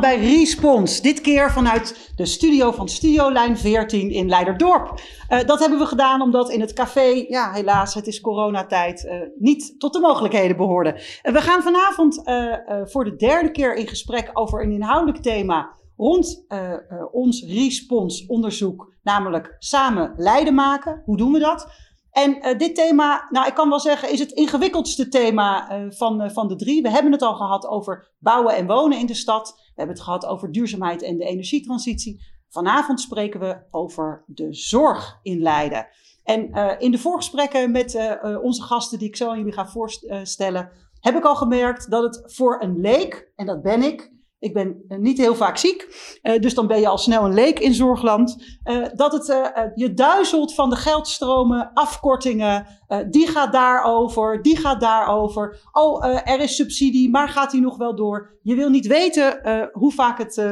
bij Respons. Dit keer vanuit de studio van Studiolijn 14 in Leiderdorp. Uh, dat hebben we gedaan omdat in het café, ja helaas, het is coronatijd, uh, niet tot de mogelijkheden behoorde. Uh, we gaan vanavond voor de derde keer in gesprek over een inhoudelijk thema rond ons Respons onderzoek, namelijk samen Leiden maken. Hoe doen we dat? En dit thema, nou ik kan wel zeggen, is het ingewikkeldste thema van, van de drie. We hebben het al gehad over bouwen en wonen in de stad. We hebben het gehad over duurzaamheid en de energietransitie. Vanavond spreken we over de zorg in Leiden. En in de voorgesprekken met onze gasten, die ik zo aan jullie ga voorstellen, heb ik al gemerkt dat het voor een leek, en dat ben ik, ik ben eh, niet heel vaak ziek, uh, dus dan ben je al snel een leek in zorgland. Uh, dat het je duizelt van de geldstromen, afkortingen. die gaat daarover, die gaat daarover. Oh, er is subsidie, maar gaat die nog wel door? Je wil niet weten hoe vaak het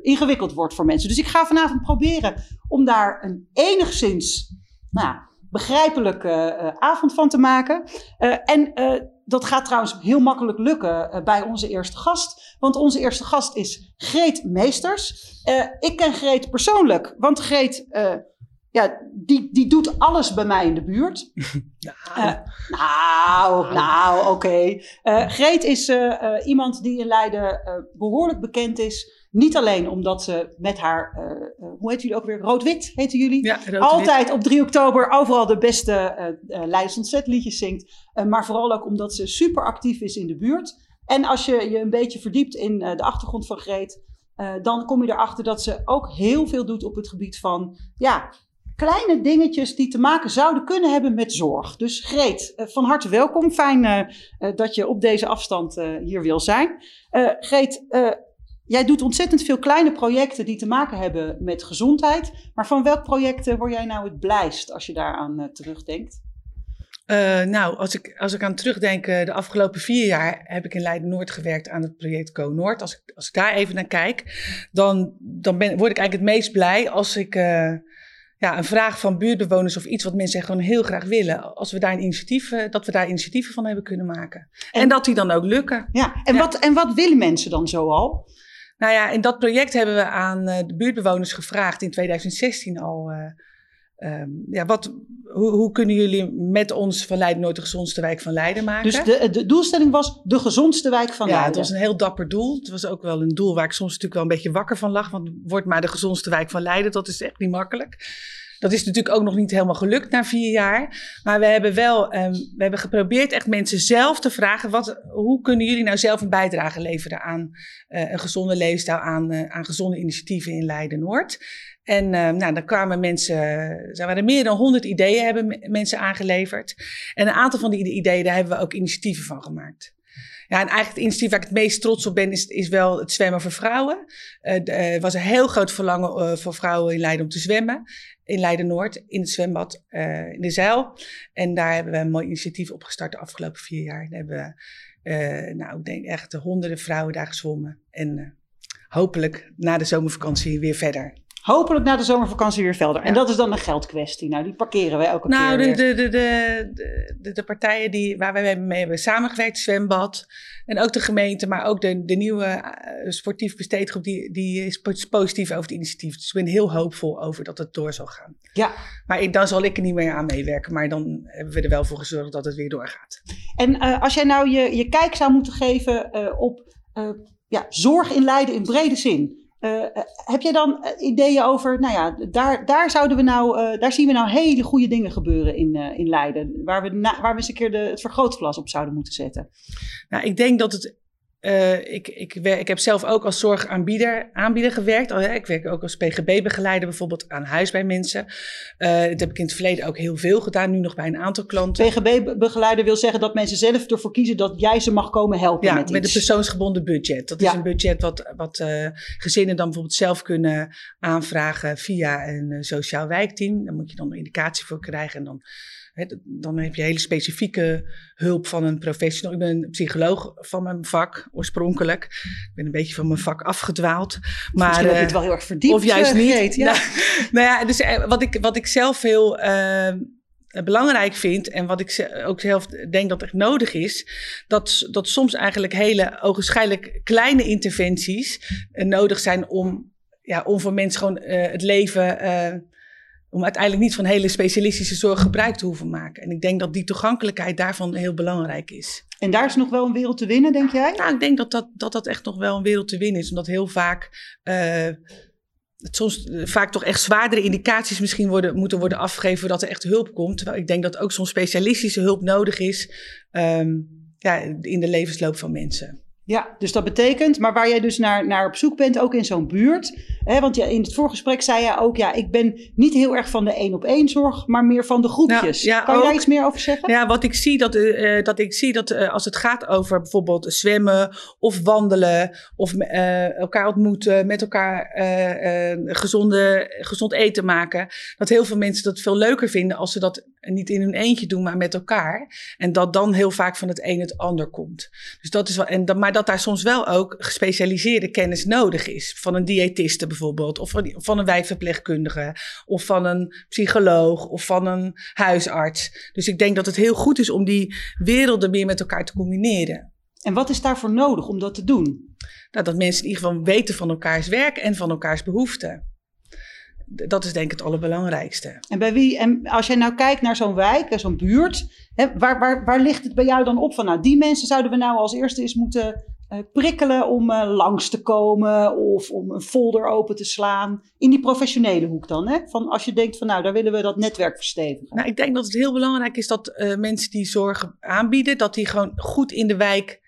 ingewikkeld wordt voor mensen. Dus ik ga vanavond proberen om daar een enigszins nou, begrijpelijke avond van te maken. en dat gaat trouwens heel makkelijk lukken uh, bij onze eerste gast. Want onze eerste gast is Greet Meesters. Uh, ik ken Greet persoonlijk, want Greet, uh, ja, die, die doet alles bij mij in de buurt. nou, nou, nou oké. Okay. Greet is iemand die in Leiden behoorlijk bekend is niet alleen omdat ze met haar, uh, hoe heet jullie ook weer? Rood-wit heten jullie? Ja, Altijd op 3 oktober overal de beste uh, uh, Leidens liedjes zingt. maar vooral ook omdat ze super actief is in de buurt. En als je je een beetje verdiept in de achtergrond van Greet, dan kom je erachter dat ze ook heel veel doet op het gebied van ja, kleine dingetjes die te maken zouden kunnen hebben met zorg. Dus Greet, van harte welkom. Fijn dat je op deze afstand hier wil zijn. Greet, Jij doet ontzettend veel kleine projecten die te maken hebben met gezondheid. Maar van welk project word jij nou het blijst als je daaraan terugdenkt? Nou, als ik, als ik aan terugdenk, de afgelopen vier jaar heb ik in Leiden-Noord gewerkt aan het project Co-Noord. Als ik, als ik daar even naar kijk, dan, dan ben, word ik eigenlijk het meest blij als ik ja, een vraag van buurtbewoners of iets wat mensen gewoon heel graag willen, als we daar een initiatief, dat we daar initiatieven van hebben kunnen maken. En, en dat die dan ook lukken. Ja, en, ja. Wat, en wat willen mensen dan zoal? Nou ja, in dat project hebben we aan uh, de buurtbewoners gevraagd in 2016 al. Uh, um, ja, wat, hoe, hoe, kunnen jullie met ons van Leiden nooit de gezondste wijk van Leiden maken? Dus de, de doelstelling was de gezondste wijk van ja, Leiden? Ja, het was een heel dapper doel. Het was ook wel een doel waar ik soms natuurlijk wel een beetje wakker van lag. Want wordt maar de gezondste wijk van Leiden, dat is echt niet makkelijk. Dat is natuurlijk ook nog niet helemaal gelukt na vier jaar. Maar we hebben wel um, we hebben geprobeerd echt mensen zelf te vragen: wat, hoe kunnen jullie nou zelf een bijdrage leveren aan uh, een gezonde levensstijl, aan, uh, aan gezonde initiatieven in Leiden-Noord? En uh, nou, dan kwamen mensen, er waren meer dan 100 ideeën hebben mensen aangeleverd. En een aantal van die ideeën, daar hebben we ook initiatieven van gemaakt. Ja, en eigenlijk het initiatief waar ik het meest trots op ben, is, is wel het zwemmen voor vrouwen. Er was een heel groot verlangen uh, voor vrouwen in Leiden om te zwemmen in Leiden-Noord, in het zwembad, uh, in de Zeil. En daar hebben we een mooi initiatief opgestart de afgelopen vier jaar. Daar hebben we, uh, nou, ik denk echt honderden vrouwen daar gezwommen. En uh, hopelijk na de zomervakantie weer verder. Hopelijk na de zomervakantie weer verder. Ja. En dat is dan een geldkwestie. Nou, die parkeren wij elke nou, keer. Nou, de, de, de, de, de, partijen die, waar wij mee hebben samengewerkt, zwembad. En ook de gemeente, maar ook de, de nieuwe uh, sportief besteedgroep, die, die is positief over het initiatief. Dus ik ben heel hoopvol over dat het door zal gaan. Ja. Maar ik, dan zal ik er niet meer aan meewerken. Maar dan hebben we er wel voor gezorgd dat het weer doorgaat. En uh, als jij nou je, je kijk zou moeten geven uh, op ja, zorg in Leiden in brede zin. Uh, heb jij dan ideeën over, nou ja, daar, daar, zouden we nou, uh, daar zien we nou hele goede dingen gebeuren in, in Leiden, waar we, na, waar we eens een keer de, het vergrootglas op zouden moeten zetten? Nou, ik denk dat het Uh, ik, ik, ik, heb zelf ook als zorgaanbieder aanbieder gewerkt. Ik werk ook als PGB-begeleider bijvoorbeeld aan huis bij mensen. Uh, dat heb ik in het verleden ook heel veel gedaan, nu nog bij een aantal klanten. PGB-begeleider wil zeggen dat mensen zelf ervoor kiezen dat jij ze mag komen helpen ja, met iets. met een persoonsgebonden budget. Dat ja. is een budget wat, wat uh, gezinnen dan bijvoorbeeld zelf kunnen aanvragen via een sociaal wijkteam. Daar moet je dan een indicatie voor krijgen en dan... He, dan heb je hele specifieke hulp van een professional. Ik ben psycholoog van mijn vak oorspronkelijk. Ik ben een beetje van mijn vak afgedwaald. Maar, Misschien heb je het wel heel erg verdiept. Of juist niet. Geet, ja. nou, nou ja, dus wat ik, wat ik zelf heel uh, belangrijk vind en wat ik ook zelf denk dat echt nodig is, dat, dat soms eigenlijk hele ogenschijnlijk kleine interventies nodig zijn om, ja, om voor mensen gewoon het leven om uiteindelijk niet van hele specialistische zorg gebruik te hoeven maken. En ik denk dat die toegankelijkheid daarvan heel belangrijk is. En daar is nog wel een wereld te winnen, denk jij? Nou, ik denk dat dat, dat, dat echt nog wel een wereld te winnen is. Omdat heel vaak, uh, soms eh, vaak toch echt zwaardere indicaties misschien worden, moeten worden afgegeven voordat er echt hulp komt. Terwijl ik denk dat ook soms specialistische hulp nodig is um, ja, in de levensloop van mensen. Ja, dus dat betekent, maar waar jij dus naar, naar op zoek bent, ook in zo'n buurt. Hè, want ja, in het voorgesprek zei je ook, ja, ik ben niet heel erg van de één op één zorg, maar meer van de groepjes. Nou, ja, kan je daar iets meer over zeggen? Ja, wat ik zie, dat, uh, dat ik zie dat uh, als het gaat over bijvoorbeeld zwemmen of wandelen of uh, elkaar ontmoeten, met elkaar gezonde, gezond eten maken, dat heel veel mensen dat veel leuker vinden als ze dat niet in hun eentje doen, maar met elkaar. En dat dan heel vaak van het een het ander komt. Dus dat is wel, en dat, maar dat daar soms wel ook gespecialiseerde kennis nodig is. Van een diëtiste bijvoorbeeld, of van, van een wijkverpleegkundige, of van een psycholoog, of van een huisarts. Dus ik denk dat het heel goed is om die werelden meer met elkaar te combineren. En wat is daarvoor nodig om dat te doen? Nou, dat mensen in ieder geval weten van elkaars werk en van elkaars behoeften dat is denk ik het allerbelangrijkste. En bij wie, en als jij nou kijkt naar zo'n wijk, zo'n buurt, hè, waar, waar, waar ligt het bij jou dan op van, nou, die mensen zouden we nou als eerste eens moeten uh, prikkelen om uh, langs te komen of om een folder open te slaan. In die professionele hoek dan, hè? Van als je denkt van, nou, daar willen we dat netwerk verstevigen. Nou, ik denk dat het heel belangrijk is dat uh, mensen die zorg aanbieden, dat die gewoon goed in de wijk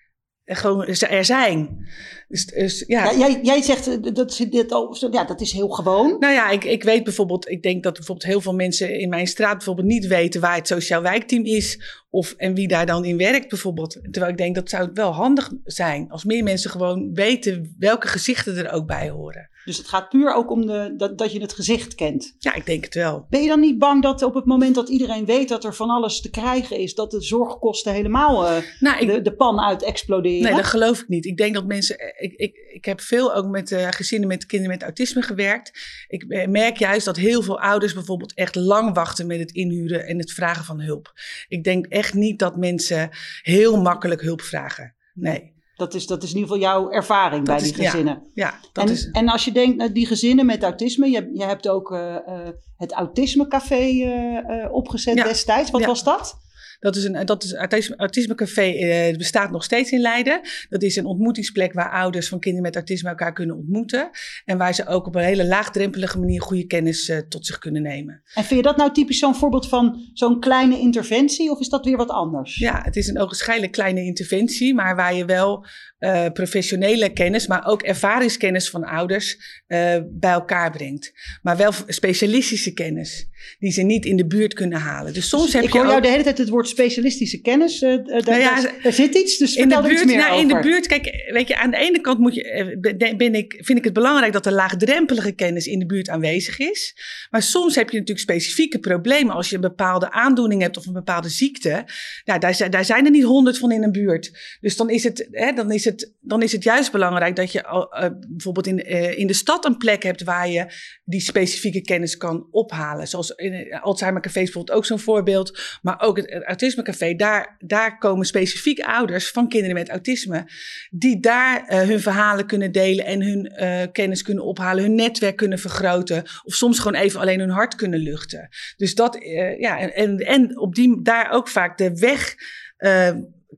gewoon er zijn. Dus, dus ja. ja. jij, jij zegt eh, dat, dit, ja, dat is heel gewoon. Nou ja, ik, ik weet bijvoorbeeld, ik denk dat bijvoorbeeld heel veel mensen in mijn straat bijvoorbeeld niet weten waar het sociaal wijkteam is. Of en wie daar dan in werkt bijvoorbeeld. Terwijl ik denk dat zou wel handig zijn als meer mensen gewoon weten welke gezichten er ook bij horen. Dus het gaat puur ook om de, dat, dat je het gezicht kent. Ja, ik denk het wel. Ben je dan niet bang dat op het moment dat iedereen weet dat er van alles te krijgen is, dat de zorgkosten helemaal uh, nou, de, de, pan uit exploderen? Nee, dat geloof ik niet. Ik denk dat mensen. Eh, ik, ik, ik heb veel ook met uh, gezinnen met kinderen met autisme gewerkt. Ik merk juist dat heel veel ouders bijvoorbeeld echt lang wachten met het inhuren en het vragen van hulp. Ik denk echt niet dat mensen heel makkelijk hulp vragen. Nee. Dat is, dat is in ieder geval jouw ervaring bij die gezinnen. Ja, dat en, is... en als je denkt naar die gezinnen met autisme, je, je hebt ook uh, uh, het autismecafé uh, opgezet destijds. Wat was dat? Dat is een dat is autisme, autismecafé uh, bestaat nog steeds in Leiden. Dat is een ontmoetingsplek waar ouders van kinderen met autisme elkaar kunnen ontmoeten. En waar ze ook op een hele laagdrempelige manier goede kennis uh, tot zich kunnen nemen. En vind je dat nou typisch zo'n voorbeeld van zo'n kleine interventie of is dat weer wat anders? Ja, het is een ogenschijnlijk kleine interventie, maar waar je wel uh, professionele kennis, maar ook ervaringskennis van ouders bij elkaar brengt. Maar wel specialistische kennis, die ze niet in de buurt kunnen halen. Dus soms dus heb ik je. hoor jou de hele tijd het woord specialistische kennis. Uh, nou ja, daar, zit iets, dus in de buurt, meer nou, over. In de buurt, kijk, weet je, aan de ene kant moet je, ben ik, vind ik het belangrijk dat er laagdrempelige kennis in de buurt aanwezig is. Maar soms heb je natuurlijk specifieke problemen als je een bepaalde aandoening hebt of een bepaalde ziekte. Nou, daar, daar zijn er niet honderd van in een buurt. Dus dan is het, hè, dan is het, dan is het juist belangrijk dat je uh, bijvoorbeeld in, uh, in de stad een plek hebt waar je die specifieke kennis kan ophalen. Zoals in Alzheimer Café bijvoorbeeld ook zo'n voorbeeld. Maar ook het, het Autisme Café, daar, daar komen specifiek ouders van kinderen met autisme. Die daar uh, hun verhalen kunnen delen en hun kennis kunnen ophalen. Hun netwerk kunnen vergroten. Of soms gewoon even alleen hun hart kunnen luchten. Dus dat, ja, en, en, en op die, daar ook vaak de weg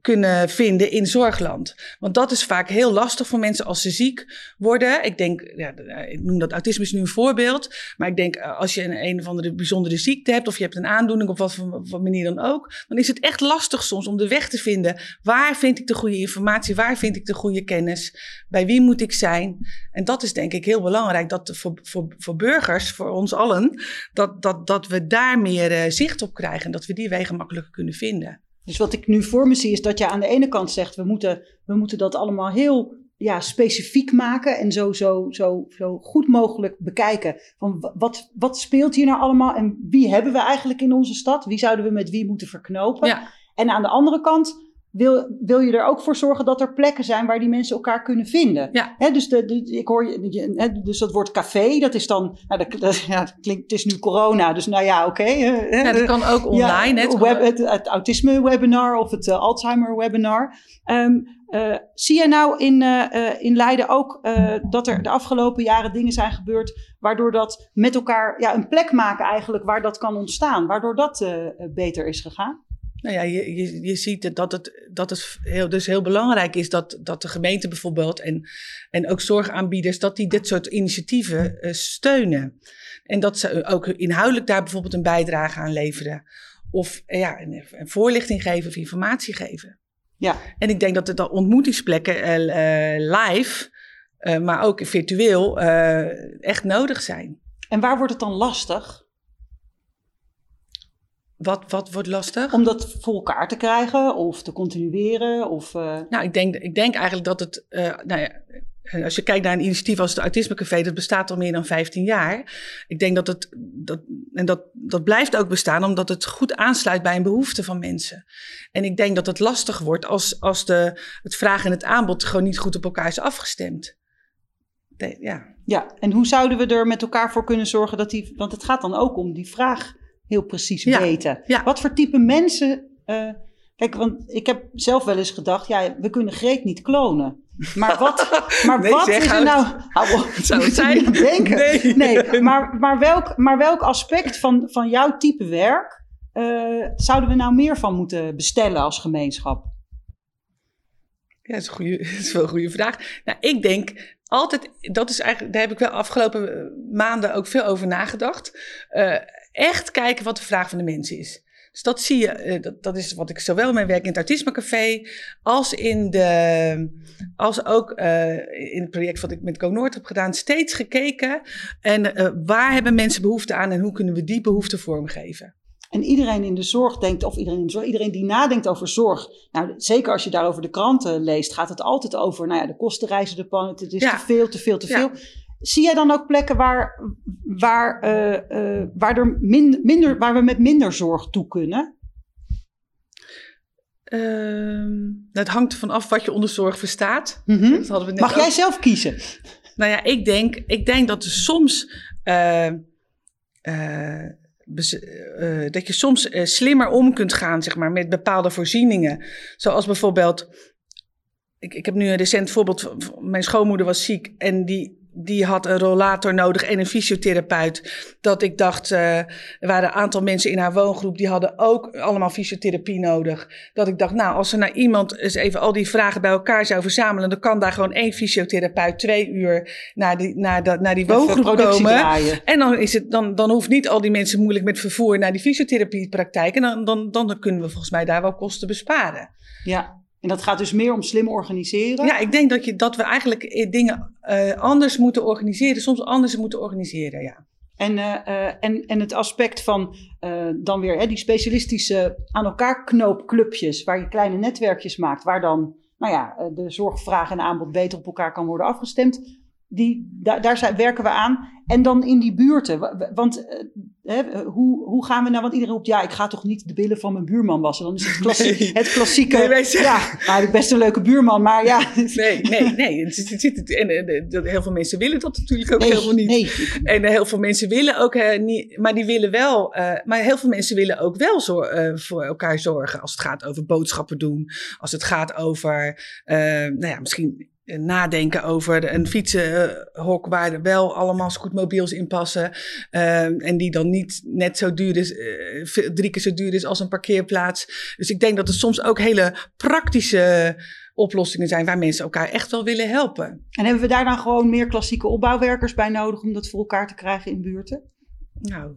kunnen vinden in zorgland. Want dat is vaak heel lastig voor mensen als ze ziek worden. Ik denk, ja, ik noem dat autisme is nu een voorbeeld. Maar ik denk, eh, als je een, een of andere bijzondere ziekte hebt... of je hebt een aandoening op wat voor wat manier dan ook... dan is het echt lastig soms om de weg te vinden. Waar vind ik de goede informatie? Waar vind ik de goede kennis? Bij wie moet ik zijn? En dat is denk ik heel belangrijk dat voor, voor, voor burgers, voor ons allen... dat, dat, dat we daar meer uh, zicht op krijgen... en dat we die wegen makkelijker kunnen vinden. Dus wat ik nu voor me zie is dat je aan de ene kant zegt, we moeten, we moeten dat allemaal heel ja, specifiek maken en zo, zo, zo, zo goed mogelijk bekijken. Van wat, wat speelt hier nou allemaal en wie hebben we eigenlijk in onze stad? Wie zouden we met wie moeten verknopen? Ja. En aan de andere kant wil, wil je er ook voor zorgen dat er plekken zijn waar die mensen elkaar kunnen vinden. Ja. Dus, de, de- ik hoor je, je- dus dat woord café, dat is dan, nou, dat, dat- ja, dat klinkt, het is nu corona, dus nou ja, oké. hè, Ja, dat kan ook ja, online. hè. Het web- het, het autisme-webinar of het eh, Alzheimer-webinar. Ehm, eh, zie jij nou in, eh, eh, in Leiden ook eh, dat er de afgelopen jaren dingen zijn gebeurd... waardoor dat met elkaar ja, een plek maken eigenlijk waar dat kan ontstaan? Waardoor dat eh, eh, beter is gegaan? Nou ja, je, je, je ziet dat het, dat het heel, dus heel belangrijk is dat, dat de gemeente bijvoorbeeld en, en ook zorgaanbieders, dat die dit soort initiatieven eh, steunen. En dat ze ook inhoudelijk daar bijvoorbeeld een bijdrage aan leveren. Of eh, ja, een, een voorlichting geven of informatie geven. Ja, En ik denk dat de ontmoetingsplekken eh, live, maar ook virtueel, echt nodig zijn. en waar wordt het dan lastig Wat, wat wordt lastig? om dat voor elkaar te krijgen of te continueren? Of, eh, Nou, ik denk, ik denk eigenlijk dat het, eh, nou ja, eh, als je kijkt naar een initiatief als het Autisme Café, dat bestaat al meer dan 15 jaar. Ik denk dat het, dat, en dat, dat blijft ook bestaan omdat het goed aansluit bij een behoefte van mensen. En ik denk dat het lastig wordt als, als de, het vraag en het aanbod gewoon niet goed op elkaar is afgestemd. De- ja. ja, en hoe zouden we er met elkaar voor kunnen zorgen dat die... Want het gaat dan ook om die vraag heel precies Ja, weten. ja. Wat voor type mensen... eh, kijk, want ik heb zelf wel eens gedacht... Ja, we kunnen Greet niet klonen. Maar wat, maar Nee, wat zeg, is er nou... Hou Zou het zijn? denken. Nee. Nee, maar, maar, welk, maar welk aspect van, van jouw type werk... eh, zouden we nou meer van moeten bestellen als gemeenschap? Ja, dat is, een goede, dat is wel een goede vraag. Nou, ik denk altijd, dat is eigenlijk, daar heb ik wel afgelopen eh, maanden ook veel over nagedacht. Eh, echt kijken wat de vraag van de mensen is. Dus dat zie je, eh, dat, dat is wat ik zowel in mijn werk in het Autisme Café, als, in de, als ook eh, in het project wat ik met Go Noord heb gedaan, steeds gekeken. En eh, waar hebben mensen behoefte aan en hoe kunnen we die behoefte vormgeven? En iedereen in de zorg denkt, of iedereen in de zorg, iedereen die nadenkt over zorg. Nou, zeker als je daarover de kranten leest, gaat het altijd over, nou ja, de kosten reizen de pan, het is Ja. te veel, te veel, te Ja. veel. Zie jij dan ook plekken waar, waar, eh, eh, waar, er min- minder, waar we met minder zorg toe kunnen? Ehm, het hangt ervan af wat je onder zorg verstaat. Mhm. Dat hadden we net Mag ook. jij zelf kiezen? Nou ja, ik denk, ik denk dat er soms. eh, dat je soms slimmer om kunt gaan, zeg maar, met bepaalde voorzieningen. Zoals bijvoorbeeld. Ik, ik heb nu een recent voorbeeld. Mijn schoonmoeder was ziek en die, die had een rollator nodig en een fysiotherapeut. Dat ik dacht, eh, er waren een aantal mensen in haar woongroep die hadden ook allemaal fysiotherapie nodig. Dat ik dacht, nou, als er nou iemand eens even al die vragen bij elkaar zou verzamelen, dan kan daar gewoon één fysiotherapeut twee uur naar die, naar dat, naar die woongroep komen. draaien. En dan, is het, dan, dan hoeft niet al die mensen moeilijk met vervoer naar die fysiotherapiepraktijk. En dan, dan, dan kunnen we volgens mij daar wel kosten besparen. Ja. En dat gaat dus meer om slim organiseren. Ja, ik denk dat, je, dat we eigenlijk eh, dingen eh, anders moeten organiseren. Soms anders moeten organiseren, ja. En, eh, en, en het aspect van dan weer hè, die specialistische aan elkaar knoopclubjes, waar je kleine netwerkjes maakt, waar dan nou ja, de zorgvraag en aanbod beter op elkaar kan worden afgestemd. Die, daar daar zijn, werken we aan. En dan in die buurten. wa- wa- Want eh, hè, hoe, hoe gaan we nou? Want iedereen roept, ja, ik ga toch niet de billen van mijn buurman wassen. Dan is het, klassie, Nee. het klassieke. Nee, Ja, nou, heb ik best een leuke buurman, maar ja. Nee, nee, nee. Het, het, en, heel veel mensen willen dat natuurlijk ook Nee, helemaal niet. nee. En heel veel mensen willen ook eh, niet, maar die willen wel, eh, maar heel veel mensen willen ook wel zor- voor elkaar zorgen. Als het gaat over boodschappen doen, als het gaat over, nou ja, misschien nadenken over een fietsenhok waar er wel allemaal scootmobiels in passen. eh, en die dan niet net zo duur is, eh, ve- drie keer zo duur is als een parkeerplaats. Dus ik denk dat er soms ook hele praktische oplossingen zijn waar mensen elkaar echt wel willen helpen. En hebben we daar dan gewoon meer klassieke opbouwwerkers bij nodig om dat voor elkaar te krijgen in buurten? Nou,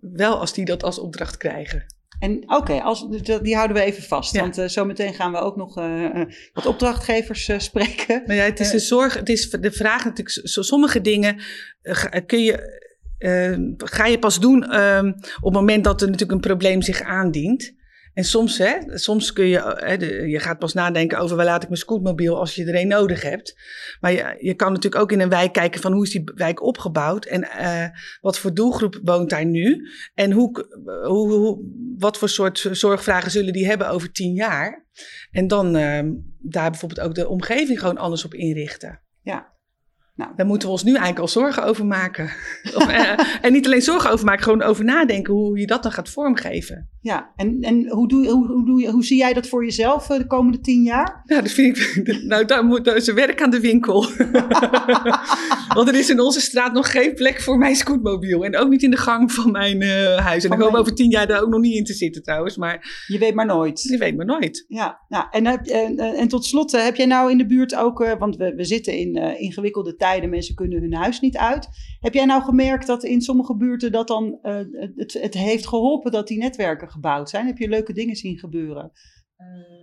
wel als die dat als opdracht krijgen. En oké, als die die houden we even vast. Ja. Want eh, zometeen gaan we ook nog eh, wat opdrachtgevers spreken. Maar ja, het is de zorg, het is de vraag natuurlijk, sommige dingen ga- kun je, ga je pas doen ehm, op het moment dat er natuurlijk een probleem zich aandient. En soms, hè, soms kun je, eh, hè, je gaat pas nadenken over waar laat ik mijn scootmobiel als je er een nodig hebt. Maar je, je kan natuurlijk ook in een wijk kijken van hoe is die wijk opgebouwd en eh, wat voor doelgroep woont daar nu. En hoe, k- hoe, hoe, wat voor soort zorgvragen zullen die hebben over tien jaar? En dan daar bijvoorbeeld ook de omgeving gewoon anders op inrichten. Ja. Nou, Daar moeten we ons nu eigenlijk al zorgen over maken. of, eh, en niet alleen zorgen over maken, gewoon over nadenken hoe je dat dan gaat vormgeven. Ja, en, en hoe, doe, hoe, hoe, doe je, hoe zie jij dat voor jezelf eh, de komende tien jaar? Ja, dat vind ik. Nou, daar, moet, daar is een werk aan de winkel. Want er is in onze straat nog geen plek voor mijn scootmobiel. En ook niet in de gang van mijn uh, huis. En ik hoop over tien jaar daar ook nog niet in te zitten trouwens. Maar je weet maar nooit. Je weet maar nooit. Ja, nou, en, en, en tot slot, heb jij nou in de buurt ook, want we, we zitten in ingewikkelde tijden, mensen kunnen hun huis niet uit. Heb jij nou gemerkt dat in sommige buurten dat dan het, het heeft geholpen dat die netwerken gebouwd zijn? Heb je leuke dingen zien gebeuren? Uh,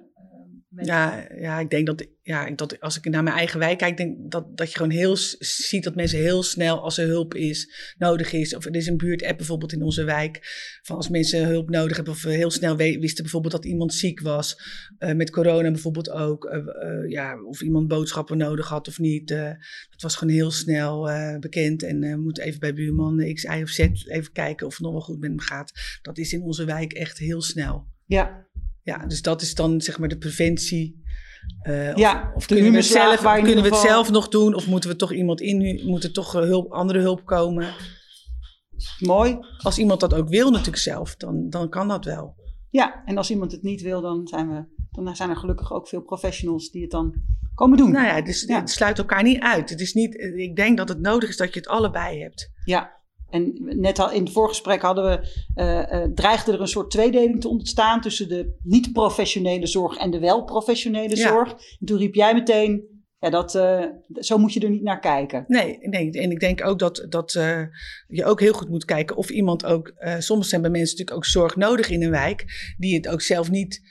ja, ja, ik denk dat, ja, dat als ik naar mijn eigen wijk kijk, denk dat, dat je gewoon heel ziet dat mensen heel snel, als er hulp is, nodig is. Of er is een buurt-app bijvoorbeeld in onze wijk. Van als mensen hulp nodig hebben, of heel snel wisten bijvoorbeeld dat iemand ziek was. Uh, met corona bijvoorbeeld ook. Uh, uh, ja, of iemand boodschappen nodig had of niet. dat was gewoon heel snel bekend. En we moeten even bij buurman X, Y of Z even kijken of het nog wel goed met hem gaat. Dat is in onze wijk echt heel snel. Ja, ja, dus dat is dan zeg maar de preventie. Uh, ja, of, kunnen, we, zelf, kunnen we het zelf nog doen? Of moeten we toch iemand in, moet er toch hulp, andere hulp komen? Mooi. Als iemand dat ook wil natuurlijk zelf, dan, dan kan dat wel. Ja, en als iemand het niet wil, dan zijn, we, dan zijn er gelukkig ook veel professionals die het dan komen doen. Nou ja, dus het sluit elkaar niet uit. Het is niet, ik denk dat het nodig is dat je het allebei hebt. Ja, en net al in het voorgesprek hadden we, uh, uh, dreigde er een soort tweedeling te ontstaan tussen de niet-professionele zorg en de wel-professionele zorg. En toen riep jij meteen, ja, dat, uh, zo moet je er niet naar kijken. Nee, nee en ik denk ook dat, dat je ook heel goed moet kijken of iemand ook, soms zijn bij mensen natuurlijk ook zorg nodig in een wijk, die het ook zelf niet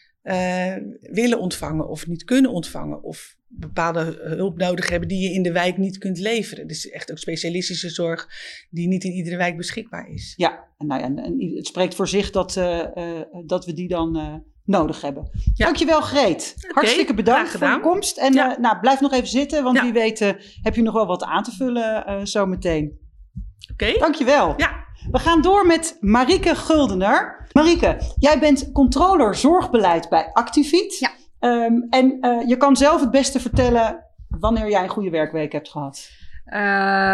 willen ontvangen of niet kunnen ontvangen. Of bepaalde hulp nodig hebben die je in de wijk niet kunt leveren. Dus echt ook specialistische zorg die niet in iedere wijk beschikbaar is. Ja, en, nou ja, en het spreekt voor zich dat, uh, uh, dat we die dan uh, nodig hebben. Ja. Dankjewel Greet. Okay, Hartstikke bedankt voor je komst. En ja. nou, blijf nog even zitten, want ja. wie weet heb je nog wel wat aan te vullen zo meteen. Oké. Okay. Dankjewel. Ja. We gaan door met Marieke Guldener. Marieke, jij bent controller zorgbeleid bij Activiet. Ja. Um, en uh, je kan zelf het beste vertellen wanneer jij een goede werkweek hebt gehad. Uh,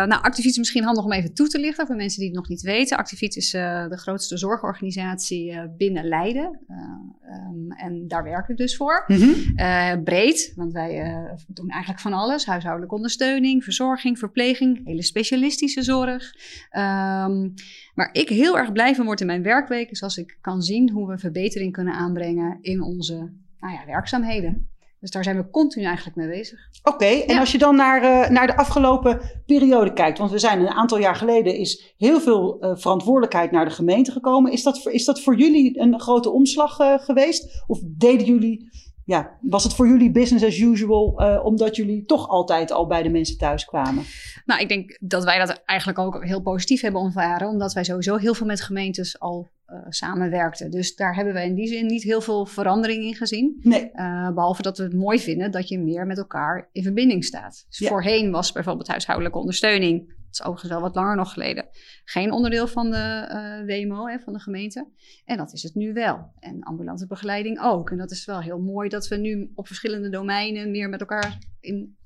nou, Activiet is misschien handig om even toe te lichten voor mensen die het nog niet weten. Activiet is uh, de grootste zorgorganisatie uh, binnen Leiden. Um, en daar werk ik dus voor. Mm -hmm. breed, want wij doen eigenlijk van alles. Huishoudelijke ondersteuning, verzorging, verpleging, hele specialistische zorg. Um, waar ik heel erg blij van word in mijn werkweek is als ik kan zien hoe we verbetering kunnen aanbrengen in onze nou ja, werkzaamheden. Dus daar zijn we continu eigenlijk mee bezig. Oké, en als je dan naar, uh, naar de afgelopen periode kijkt, want we zijn een aantal jaar geleden is heel veel uh, verantwoordelijkheid naar de gemeente gekomen. Is dat, voor, is dat voor jullie een grote omslag uh, geweest? Of deden jullie, ja, was het voor jullie business as usual, omdat jullie toch altijd al bij de mensen thuis kwamen? Nou, ik denk dat wij dat eigenlijk ook heel positief hebben ervaren, omdat wij sowieso heel veel met gemeentes al samenwerkten. Dus daar hebben we in die zin niet heel veel verandering in gezien. Nee. Uh, behalve dat we het mooi vinden dat je meer met elkaar in verbinding staat. Dus ja. voorheen was bijvoorbeeld huishoudelijke ondersteuning, dat is overigens wel wat langer nog geleden, geen onderdeel van de uh, WMO, hè, van de gemeente. En dat is het nu wel. En ambulante begeleiding ook. En dat is wel heel mooi dat we nu op verschillende domeinen meer met elkaar in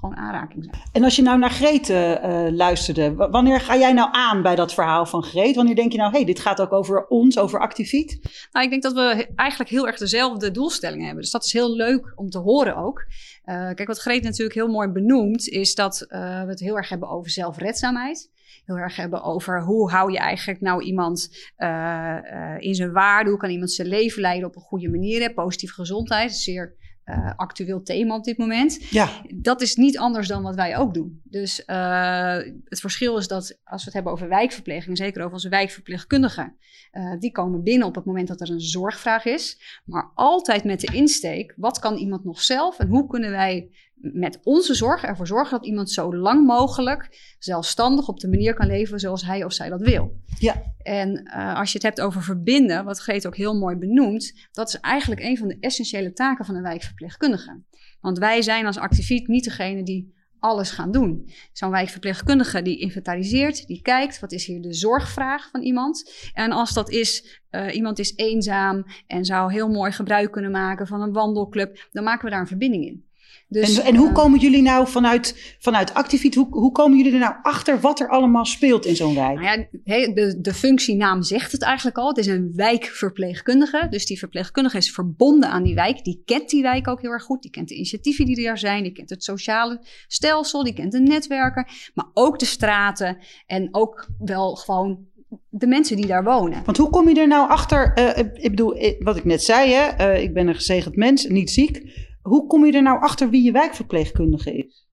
gewoon aanraking zijn. En als je nou naar Greet uh, luisterde, wanneer ga jij nou aan bij dat verhaal van Greet? Wanneer denk je nou, hé, hey, dit gaat ook over ons, over Activiet? Nou, ik denk dat we eigenlijk heel erg dezelfde doelstellingen hebben. Dus dat is heel leuk om te horen ook. Uh, kijk, wat Greet natuurlijk heel mooi benoemt, is dat we het heel erg hebben over zelfredzaamheid heel erg hebben over hoe hou je eigenlijk nou iemand uh, uh, in zijn waarde, hoe kan iemand zijn leven leiden op een goede manier, positieve gezondheid, zeer uh, actueel thema op dit moment. Ja. Dat is niet anders dan wat wij ook doen. Dus uh, het verschil is dat als we het hebben over wijkverpleging, zeker over onze wijkverpleegkundigen, uh, die komen binnen op het moment dat er een zorgvraag is, maar altijd met de insteek: wat kan iemand nog zelf en hoe kunnen wij met onze zorg ervoor zorgen dat iemand zo lang mogelijk zelfstandig op de manier kan leven zoals hij of zij dat wil. Ja. En uh, als je het hebt over verbinden, wat Greet ook heel mooi benoemt, dat is eigenlijk een van de essentiële taken van een wijkverpleegkundige. Want wij zijn als activiet niet degene die alles gaan doen. Zo'n wijkverpleegkundige die inventariseert, die kijkt, wat is hier de zorgvraag van iemand? En als dat is, uh, iemand is eenzaam en zou heel mooi gebruik kunnen maken van een wandelclub, dan maken we daar een verbinding in. Dus, en, en hoe eh, komen jullie nou vanuit, vanuit Activiet, hoe, hoe komen jullie er nou achter wat er allemaal speelt in zo'n wijk? Nou ja, de, de functienaam zegt het eigenlijk al. Het is een wijkverpleegkundige. Dus die verpleegkundige is verbonden aan die wijk. Die kent die wijk ook heel erg goed. Die kent de initiatieven die er zijn. Die kent het sociale stelsel. Die kent de netwerken. Maar ook de straten. En ook wel gewoon de mensen die daar wonen. Want hoe kom je er nou achter? Uh, ik bedoel, wat ik net zei, hè? Uh, ik ben een gezegend mens, niet ziek. Hoe kom je er nou achter wie je wijkverpleegkundige is?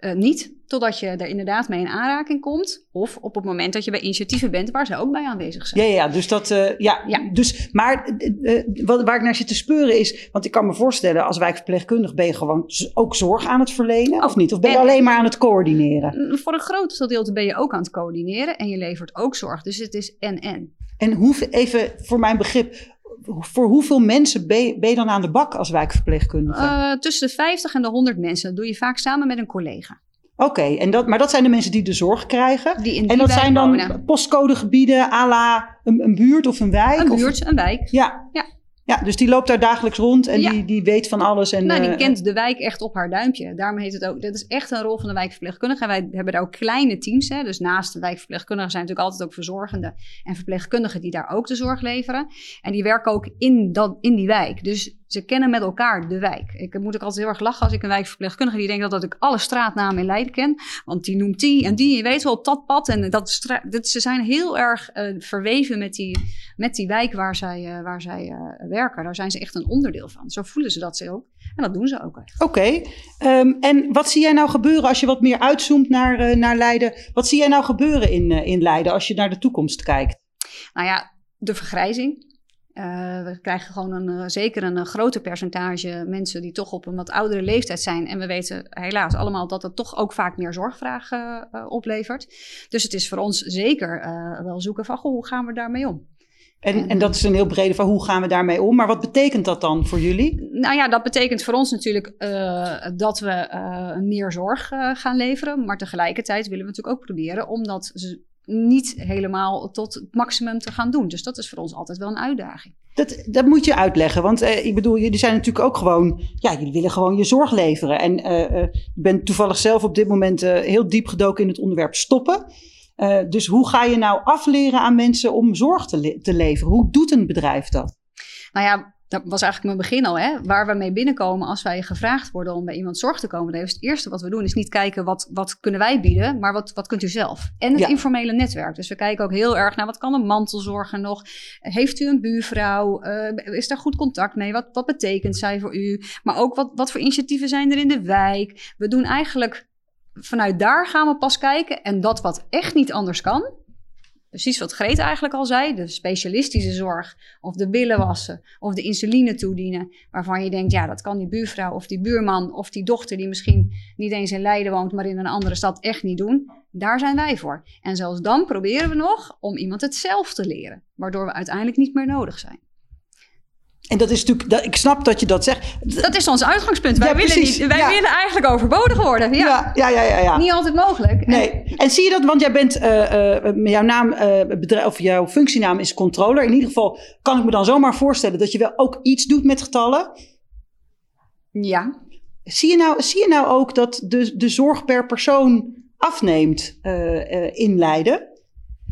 Uh, niet totdat je er inderdaad mee in aanraking komt. Of op het moment dat je bij initiatieven bent waar ze ook bij aanwezig zijn. Ja, ja dus dat. Uh, ja, ja, Dus, maar uh, wat, waar ik naar zit te speuren is. Want ik kan me voorstellen, als wijkverpleegkundige ben je gewoon ook zorg aan het verlenen, of niet? Of ben je alleen maar aan het coördineren? Voor een groot gedeelte ben je ook aan het coördineren en je levert ook zorg. Dus het is en-en. En hoe, even voor mijn begrip, voor hoeveel mensen ben je, ben je, dan aan de bak als wijkverpleegkundige? Uh, tussen de 50 en de 100 mensen. Dat doe je vaak samen met een collega. Oké, en dat, maar dat zijn de mensen die de zorg krijgen. Die in die en dat zijn dan wonen. postcodegebieden à la een, een, buurt of een wijk? Een buurt, of... een wijk. Ja. ja. Ja, dus die loopt daar dagelijks rond en ja. die, die weet van alles. En, nou, die uh, kent de wijk echt op haar duimpje. Daarom heet het ook, dat is echt een rol van de wijkverpleegkundige. En wij hebben daar ook kleine teams. Hè. Dus naast de wijkverpleegkundigen zijn natuurlijk altijd ook verzorgenden en verpleegkundigen die daar ook de zorg leveren. En die werken ook in, dat, in die wijk. Dus ze kennen met elkaar de wijk. Ik moet ook altijd heel erg lachen als ik een wijkverpleegkundige die denkt dat, dat ik alle straatnamen in Leiden ken. Want die noemt die en die. Je weet wel op dat pad. En dat, dat ze zijn heel erg uh, verweven met die, met die wijk waar zij, uh, waar zij uh, werken. Daar zijn ze echt een onderdeel van. Zo voelen ze dat ze ook. En dat doen ze ook echt. Oké. Okay. Um, en wat zie jij nou gebeuren als je wat meer uitzoomt naar, naar Leiden? Wat zie jij nou gebeuren in, in Leiden als je naar de toekomst kijkt? Nou ja, de vergrijzing. Uh, we krijgen gewoon een, uh, zeker een, een groter percentage mensen die toch op een wat oudere leeftijd zijn. En we weten helaas allemaal dat het toch ook vaak meer zorgvragen uh, oplevert. Dus het is voor ons zeker wel zoeken van goh, hoe gaan we daarmee om? En, en dat is een heel brede van hoe gaan we daarmee om. Maar wat betekent dat dan voor jullie? Nou ja, dat betekent voor ons natuurlijk dat we meer zorg gaan leveren. Maar tegelijkertijd willen we natuurlijk ook proberen om dat niet helemaal tot het maximum te gaan doen. Dus dat is voor ons altijd wel een uitdaging. Dat, dat moet je uitleggen, want uh, ik bedoel, jullie zijn natuurlijk ook gewoon, ja, jullie willen gewoon je zorg leveren. En uh, uh, ik ben toevallig zelf op dit moment heel diep gedoken in het onderwerp stoppen. dus hoe ga je nou afleren aan mensen om zorg te, le te leveren? Hoe doet een bedrijf dat? Nou ja, dat was eigenlijk mijn begin al, hè? waar we mee binnenkomen als wij gevraagd worden om bij iemand zorg te komen. Dus het eerste wat we doen is niet kijken wat, wat kunnen wij bieden, maar wat, wat kunt u zelf. En het ja. informele netwerk. Dus we kijken ook heel erg naar wat kan een mantelzorger nog. Heeft u een buurvrouw? Uh, is daar goed contact mee? Wat, wat betekent zij voor u? Maar ook wat, wat voor initiatieven zijn er in de wijk? We doen eigenlijk vanuit daar gaan we pas kijken. En dat wat echt niet anders kan, precies wat Greet eigenlijk al zei, de specialistische zorg, of de billen wassen, of de insuline toedienen, waarvan je denkt, ja, dat kan die buurvrouw of die buurman of die dochter die misschien niet eens in Leiden woont, maar in een andere stad echt niet doen. Daar zijn wij voor. En zelfs dan proberen we nog om iemand het zelf te leren, waardoor we uiteindelijk niet meer nodig zijn. En dat is natuurlijk, dat, ik snap dat je dat zegt. Dat is ons uitgangspunt. Wij, ja, willen, niet, wij ja. willen eigenlijk overbodig worden. Ja. Ja, ja, ja, ja, Niet altijd mogelijk. Nee. En, en zie je dat, want jij bent, uh, uh, jouw naam, uh, bedrijf, of jouw functienaam is controller. In ieder geval kan ik me dan zomaar voorstellen dat je wel ook iets doet met getallen. Ja. Zie je nou, zie je nou ook dat de, de zorg per persoon afneemt in Leiden?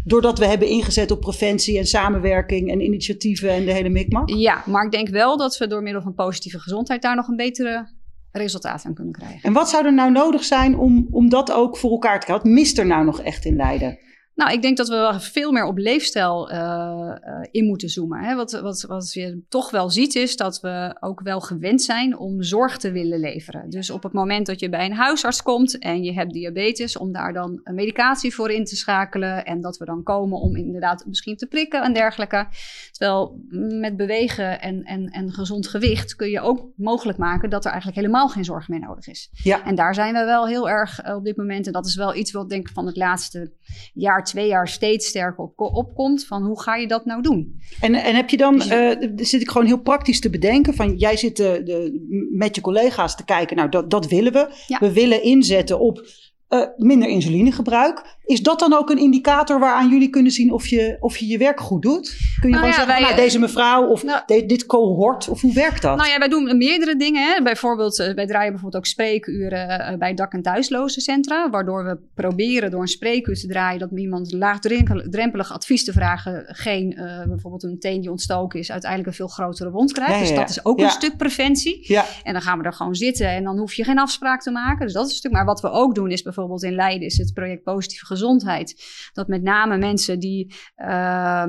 Doordat we hebben ingezet op preventie en samenwerking en initiatieven en de hele mikmak? Ja, maar ik denk wel dat we door middel van positieve gezondheid daar nog een betere resultaat aan kunnen krijgen. En wat zou er nou nodig zijn om, om dat ook voor elkaar te krijgen? Wat mist er nou nog echt in Leiden? Nou, ik denk dat we wel veel meer op leefstijl uh, uh, in moeten zoomen. Hè. Wat, wat, wat je toch wel ziet is dat we ook wel gewend zijn om zorg te willen leveren. Dus op het moment dat je bij een huisarts komt en je hebt diabetes, om daar dan een medicatie voor in te schakelen. En dat we dan komen om inderdaad misschien te prikken en dergelijke. Terwijl met bewegen en, en, en gezond gewicht kun je ook mogelijk maken dat er eigenlijk helemaal geen zorg meer nodig is. Ja. En daar zijn we wel heel erg op dit moment. En dat is wel iets wat denk ik van het laatste jaar twee jaar steeds sterker op, opkomt van hoe ga je dat nou doen? En, en heb je dan, uh, zit ik gewoon heel praktisch te bedenken van jij zit de, de, met je collega's te kijken, nou dat, dat willen we. We willen inzetten op uh, minder insulinegebruik. Is dat dan ook een indicator waaraan jullie kunnen zien of je of je, je werk goed doet? Kun je nou gewoon zeggen, nou, deze mevrouw of nou, dit cohort, of hoe werkt dat? Nou ja, wij doen meerdere dingen. Hè. Bijvoorbeeld, uh, wij draaien bijvoorbeeld ook spreekuren bij dak- en thuislozencentra, waardoor we proberen door een spreekuur te draaien dat iemand laagdrempelig advies te vragen, geen bijvoorbeeld een teen die ontstoken is, uiteindelijk een veel grotere wond krijgt. dus dat is ook een stuk preventie. En dan gaan we er gewoon zitten en dan hoef je geen afspraak te maken. Dus dat is een stuk. Maar wat we ook doen is bijvoorbeeld bijvoorbeeld in Leiden is het project Positieve Gezondheid. Dat met name mensen die uh,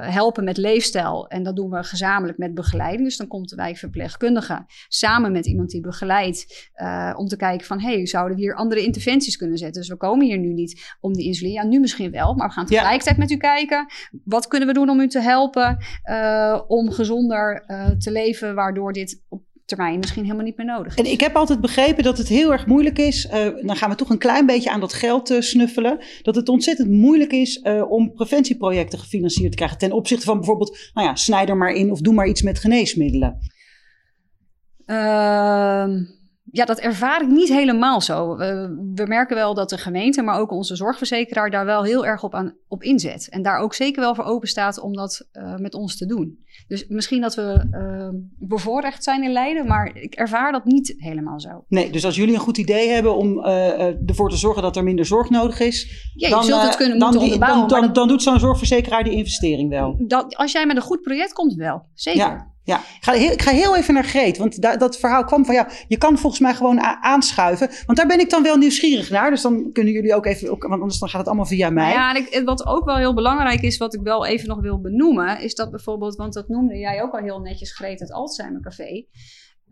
helpen met leefstijl. En dat doen we gezamenlijk met begeleiding. Dus dan komt de wijkverpleegkundige samen met iemand die begeleidt. Uh, om te kijken van, hey, zouden we hier andere interventies kunnen zetten? Dus we komen hier nu niet om de insuline. Ja, nu misschien wel. Maar we gaan tegelijkertijd met u kijken. Wat kunnen we doen om u te helpen uh, om gezonder te leven. Waardoor dit op termijn misschien helemaal niet meer nodig is. En ik heb altijd begrepen dat het heel erg moeilijk is. Uh, dan gaan we toch een klein beetje aan dat geld uh, snuffelen. Dat het ontzettend moeilijk is uh, om preventieprojecten gefinancierd te krijgen. Ten opzichte van bijvoorbeeld, nou ja, snij er maar in of doe maar iets met geneesmiddelen. Ehm, ja, dat ervaar ik niet helemaal zo. we merken wel dat de gemeente, maar ook onze zorgverzekeraar daar wel heel erg op, aan, op inzet. En daar ook zeker wel voor open staat om dat uh, met ons te doen. Dus misschien dat we uh, bevoorrecht zijn in Leiden, maar ik ervaar dat niet helemaal zo. Nee, dus als jullie een goed idee hebben om uh, ervoor te zorgen dat er minder zorg nodig is, ja, dan, je zult het kunnen moeten dan, dan, dan, dan, doet zo'n zorgverzekeraar die investering wel. Dat, als jij met een goed project komt, wel. Zeker. Ja. Ja, ik ga, heel, ik ga heel even naar Greet, want da, dat verhaal kwam van ja, je kan volgens mij gewoon aanschuiven. Want daar ben ik dan wel nieuwsgierig naar, dus dan kunnen jullie ook even, want anders dan gaat het allemaal via mij. Ja, en ik, wat ook wel heel belangrijk is, wat ik wel even nog wil benoemen, is dat bijvoorbeeld, want dat noemde jij ook al heel netjes, Greet, het Alzheimer Café.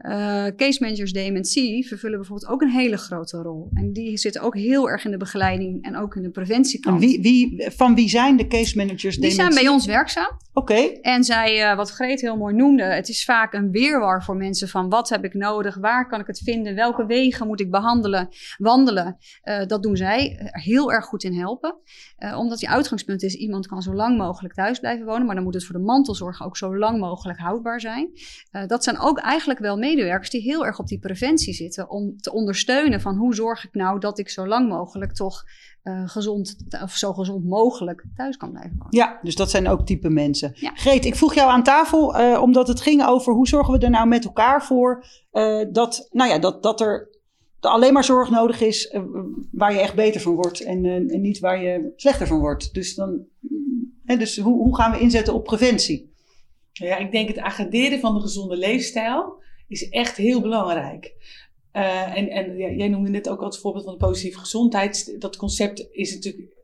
Uh, case managers DMC vervullen bijvoorbeeld ook een hele grote rol. En die zitten ook heel erg in de begeleiding en ook in de preventiekant. En wie, wie, van wie zijn de case managers Die zijn bij ons werkzaam. Oké. En zij, uh, wat Greet heel mooi noemde, het is vaak een weerwar voor mensen van wat heb ik nodig, waar kan ik het vinden, welke wegen moet ik behandelen, wandelen. Uh, dat doen zij heel erg goed in helpen. omdat die uitgangspunt is, iemand kan zo lang mogelijk thuis blijven wonen, maar dan moet het voor de mantelzorg ook zo lang mogelijk houdbaar zijn. dat zijn ook eigenlijk wel medewerkers die heel erg op die preventie zitten. Om te ondersteunen van hoe zorg ik nou dat ik zo lang mogelijk toch uh, gezond, of zo gezond mogelijk thuis kan blijven wonen. Ja, dus dat zijn ook type mensen. Ja. Greet, ik vroeg jou aan tafel uh, omdat het ging over hoe zorgen we er nou met elkaar voor uh, dat, nou ja, dat, dat er alleen maar zorg nodig is waar je echt beter van wordt en, en niet waar je slechter van wordt. Dus, dan, hè, dus hoe, hoe gaan we inzetten op preventie? Ja, ik denk het agenderen van de gezonde leefstijl is echt heel belangrijk. Uh, en en ja, jij noemde net ook als voorbeeld van de positieve gezondheid. Dat concept is natuurlijk.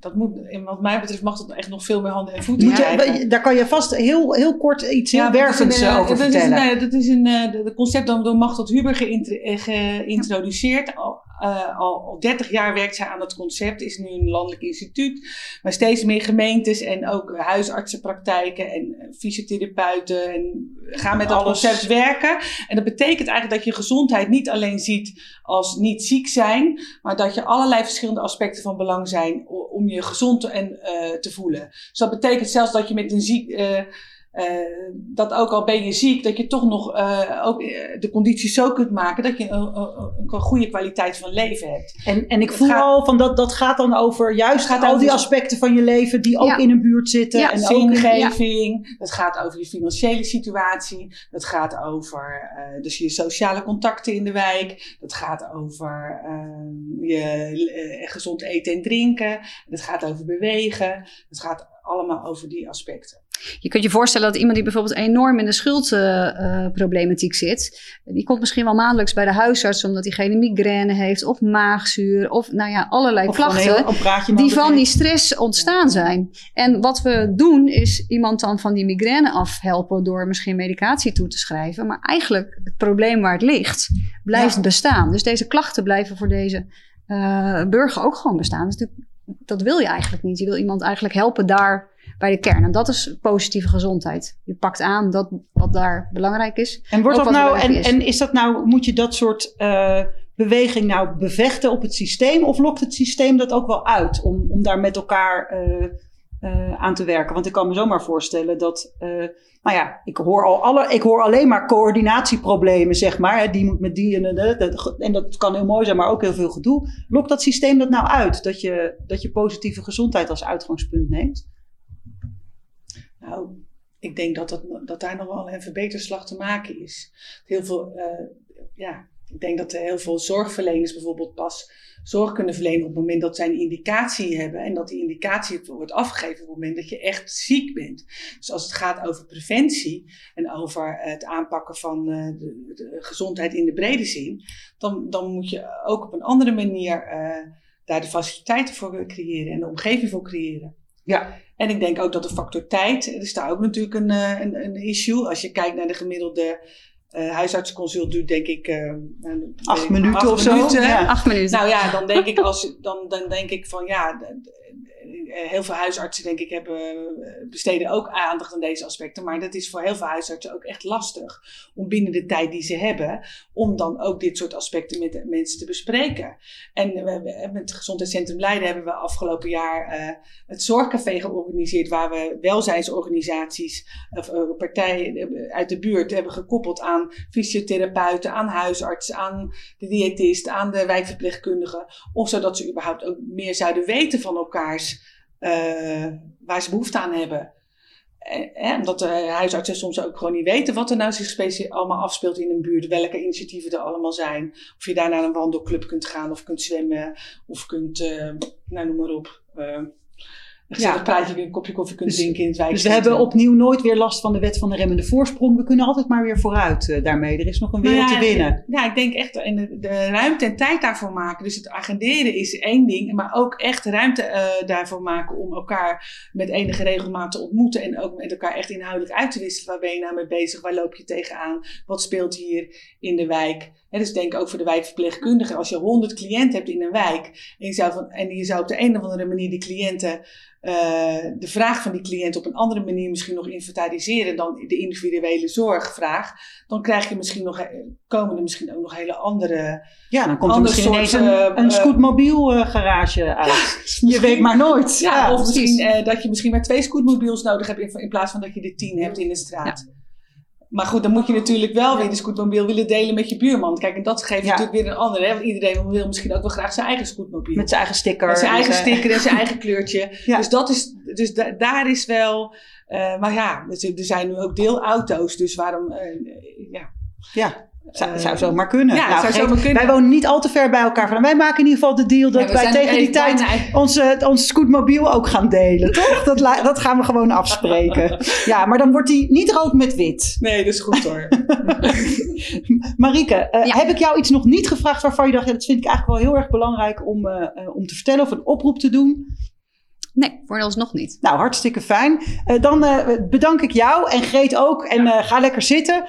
Dat moet, wat mij betreft mag dat echt nog veel meer handen en voeten moet je, Daar kan je vast heel, heel kort iets heel ja, wervends eh, over dat vertellen. Is, nou, dat is een uh, concept dat door Machtel Huber geïntroduceerd. Uh, al, al 30 jaar werkt zij aan dat concept. Is nu een landelijk instituut. Maar steeds meer gemeentes en ook huisartsenpraktijken en fysiotherapeuten. En gaan met dat concept werken. En dat betekent eigenlijk dat je gezondheid niet alleen ziet als niet ziek zijn. Maar dat je allerlei verschillende aspecten van belang zijn om je gezond en, uh, te voelen. Dus dat betekent zelfs dat je met een ziek... Uh, dat ook al ben je ziek, dat je toch nog uh, ook eh, de condities zo kunt maken dat je een, een goede kwaliteit van leven hebt. En, en ik voel al van dat dat gaat dan over juist gaat al die aspecten van je leven die ook in een buurt zitten. Ja, en zingeving. Ja. Het gaat over je financiële situatie. Het gaat over uh, dus je sociale contacten in de wijk. Het gaat over uh, je gezond eten en drinken. Het gaat over bewegen. Het gaat allemaal over die aspecten. Je kunt je voorstellen dat iemand die bijvoorbeeld enorm in de schuldproblematiek uh, zit, die komt misschien wel maandelijks bij de huisarts omdat diegene migraine heeft of maagzuur of nou ja, allerlei klachten die van die stress ontstaan zijn. En wat we doen is iemand dan van die migraine afhelpen door misschien medicatie toe te schrijven, maar eigenlijk het probleem waar het ligt blijft ja. bestaan. Dus deze klachten blijven voor deze uh, burger ook gewoon bestaan. Dus dat wil je eigenlijk niet. Je wil iemand eigenlijk helpen daar bij de kern. En dat is positieve gezondheid. Je pakt aan dat wat daar belangrijk is. En wordt dat nou, en, en is dat nou, moet je dat soort uh, beweging nou bevechten op het systeem? Of lokt het systeem dat ook wel uit om, om daar met elkaar aan te werken? Want ik kan me zomaar voorstellen dat nou ja, ik hoor, al alle, ik hoor alleen maar coördinatieproblemen, zeg maar. Hè, die moet met die en, en, dat kan heel mooi zijn, maar ook heel veel gedoe. Lokt dat systeem dat nou uit? Dat je, dat je positieve gezondheid als uitgangspunt neemt? Nou, ik denk dat, dat, dat daar nog wel een verbeterslag te maken is. Heel veel, uh, ja, ik denk dat er heel veel zorgverleners bijvoorbeeld pas zorg kunnen verlenen op het moment dat zij een indicatie hebben. En dat die indicatie wordt afgegeven op het moment dat je echt ziek bent. Dus als het gaat over preventie en over het aanpakken van eh, de, de gezondheid in de brede zin, dan, dan moet je ook op een andere manier uh, daar de faciliteiten voor creëren en de omgeving voor creëren. Ja. En ik denk ook dat de factor tijd, er is daar ook natuurlijk een, eh, een, een issue. Als je kijkt naar de gemiddelde uh, huisartsenconsult duurt denk ik uh, acht minuten of zo. Ja. Acht minuten. Nou ja, dan denk ik als dan, dan denk ik van ja, eh, heel veel huisartsen, denk ik, hebben, eh, besteden ook aandacht aan deze aspecten. Maar dat is voor heel veel huisartsen ook echt lastig om binnen de tijd die ze hebben, om dan ook dit soort aspecten met mensen te bespreken. En we, met het Gezondheidscentrum Leiden hebben we afgelopen jaar uh, het Zorgcafé georganiseerd, waar we welzijnsorganisaties of partijen uit de buurt hebben gekoppeld aan fysiotherapeuten, aan huisartsen, aan de diëtist, aan de wijkverpleegkundigen. Of zodat ze überhaupt ook meer zouden weten van elkaars uh, waar ze behoefte aan hebben. Eh, omdat de huisartsen soms ook gewoon niet weten wat er nou zich allemaal afspeelt in een buurt. Welke initiatieven er allemaal zijn. Of je daar naar een wandelclub kunt gaan of kunt zwemmen. Of kunt, uh, nou noem maar op. ja. praatje weer een kopje koffie kunt dus, drinken in het wijkcentrum. Dus we hebben opnieuw nooit weer last van de wet van de remmende voorsprong. We kunnen altijd maar weer vooruit uh, daarmee. Er is nog een wereld nou ja, te winnen. Ja, ik denk echt en de, de, ruimte en tijd daarvoor maken. Dus het agenderen is één ding. Maar ook echt ruimte uh, daarvoor maken om elkaar met enige regelmaat te ontmoeten. En ook met elkaar echt inhoudelijk uit te wisselen. Waar ben je nou mee bezig? Waar loop je tegenaan? Wat speelt hier in de wijk? Dus denk ook voor de wijkverpleegkundige. Als je 100 cliënten hebt in een wijk. En je zou, van, en je zou op de een of andere manier die cliënten uh, de vraag van die cliënt op een andere manier misschien nog inventariseren dan de individuele zorgvraag, dan krijg je misschien nog, komen er misschien ook nog hele andere. Ja, dan komt er misschien ineens een, uh, een scootmobiel garage uit. je weet maar nooit. Ja, of misschien dat je misschien maar twee scootmobiels nodig hebt in, in plaats van dat je er tien hebt in de straat. Maar goed, dan moet je natuurlijk wel weer de scootmobiel willen delen met je buurman. Kijk, en dat geeft natuurlijk weer een andere. Hè? Want iedereen wil misschien ook wel graag zijn eigen scootmobiel. Met zijn eigen sticker. Met zijn eigen sticker en zijn eigen kleurtje. Dus, dat is, dus daar is wel... Uh, maar ja, er zijn nu ook deelauto's. Dus waarom... Uh, ja. Ja. Zou, zou zo maar kunnen. Ja, nou, zou kunnen. Wij wonen niet al te ver bij elkaar van. Wij maken in ieder geval de deal dat wij tegen die tijd onze, onze scootmobiel ook gaan delen. Toch? Dat, dat gaan we gewoon afspreken. Ja, maar dan wordt die niet rood met wit. Nee, dat is goed hoor. Marike, uh, heb ik jou iets nog niet gevraagd waarvan je dacht, ja, dat vind ik eigenlijk wel heel erg belangrijk om, uh, om te vertellen of een oproep te doen? Nee, nog niet. Nou, hartstikke fijn. Uh, dan uh, bedank ik jou en Greet ook. En uh, ga lekker zitten.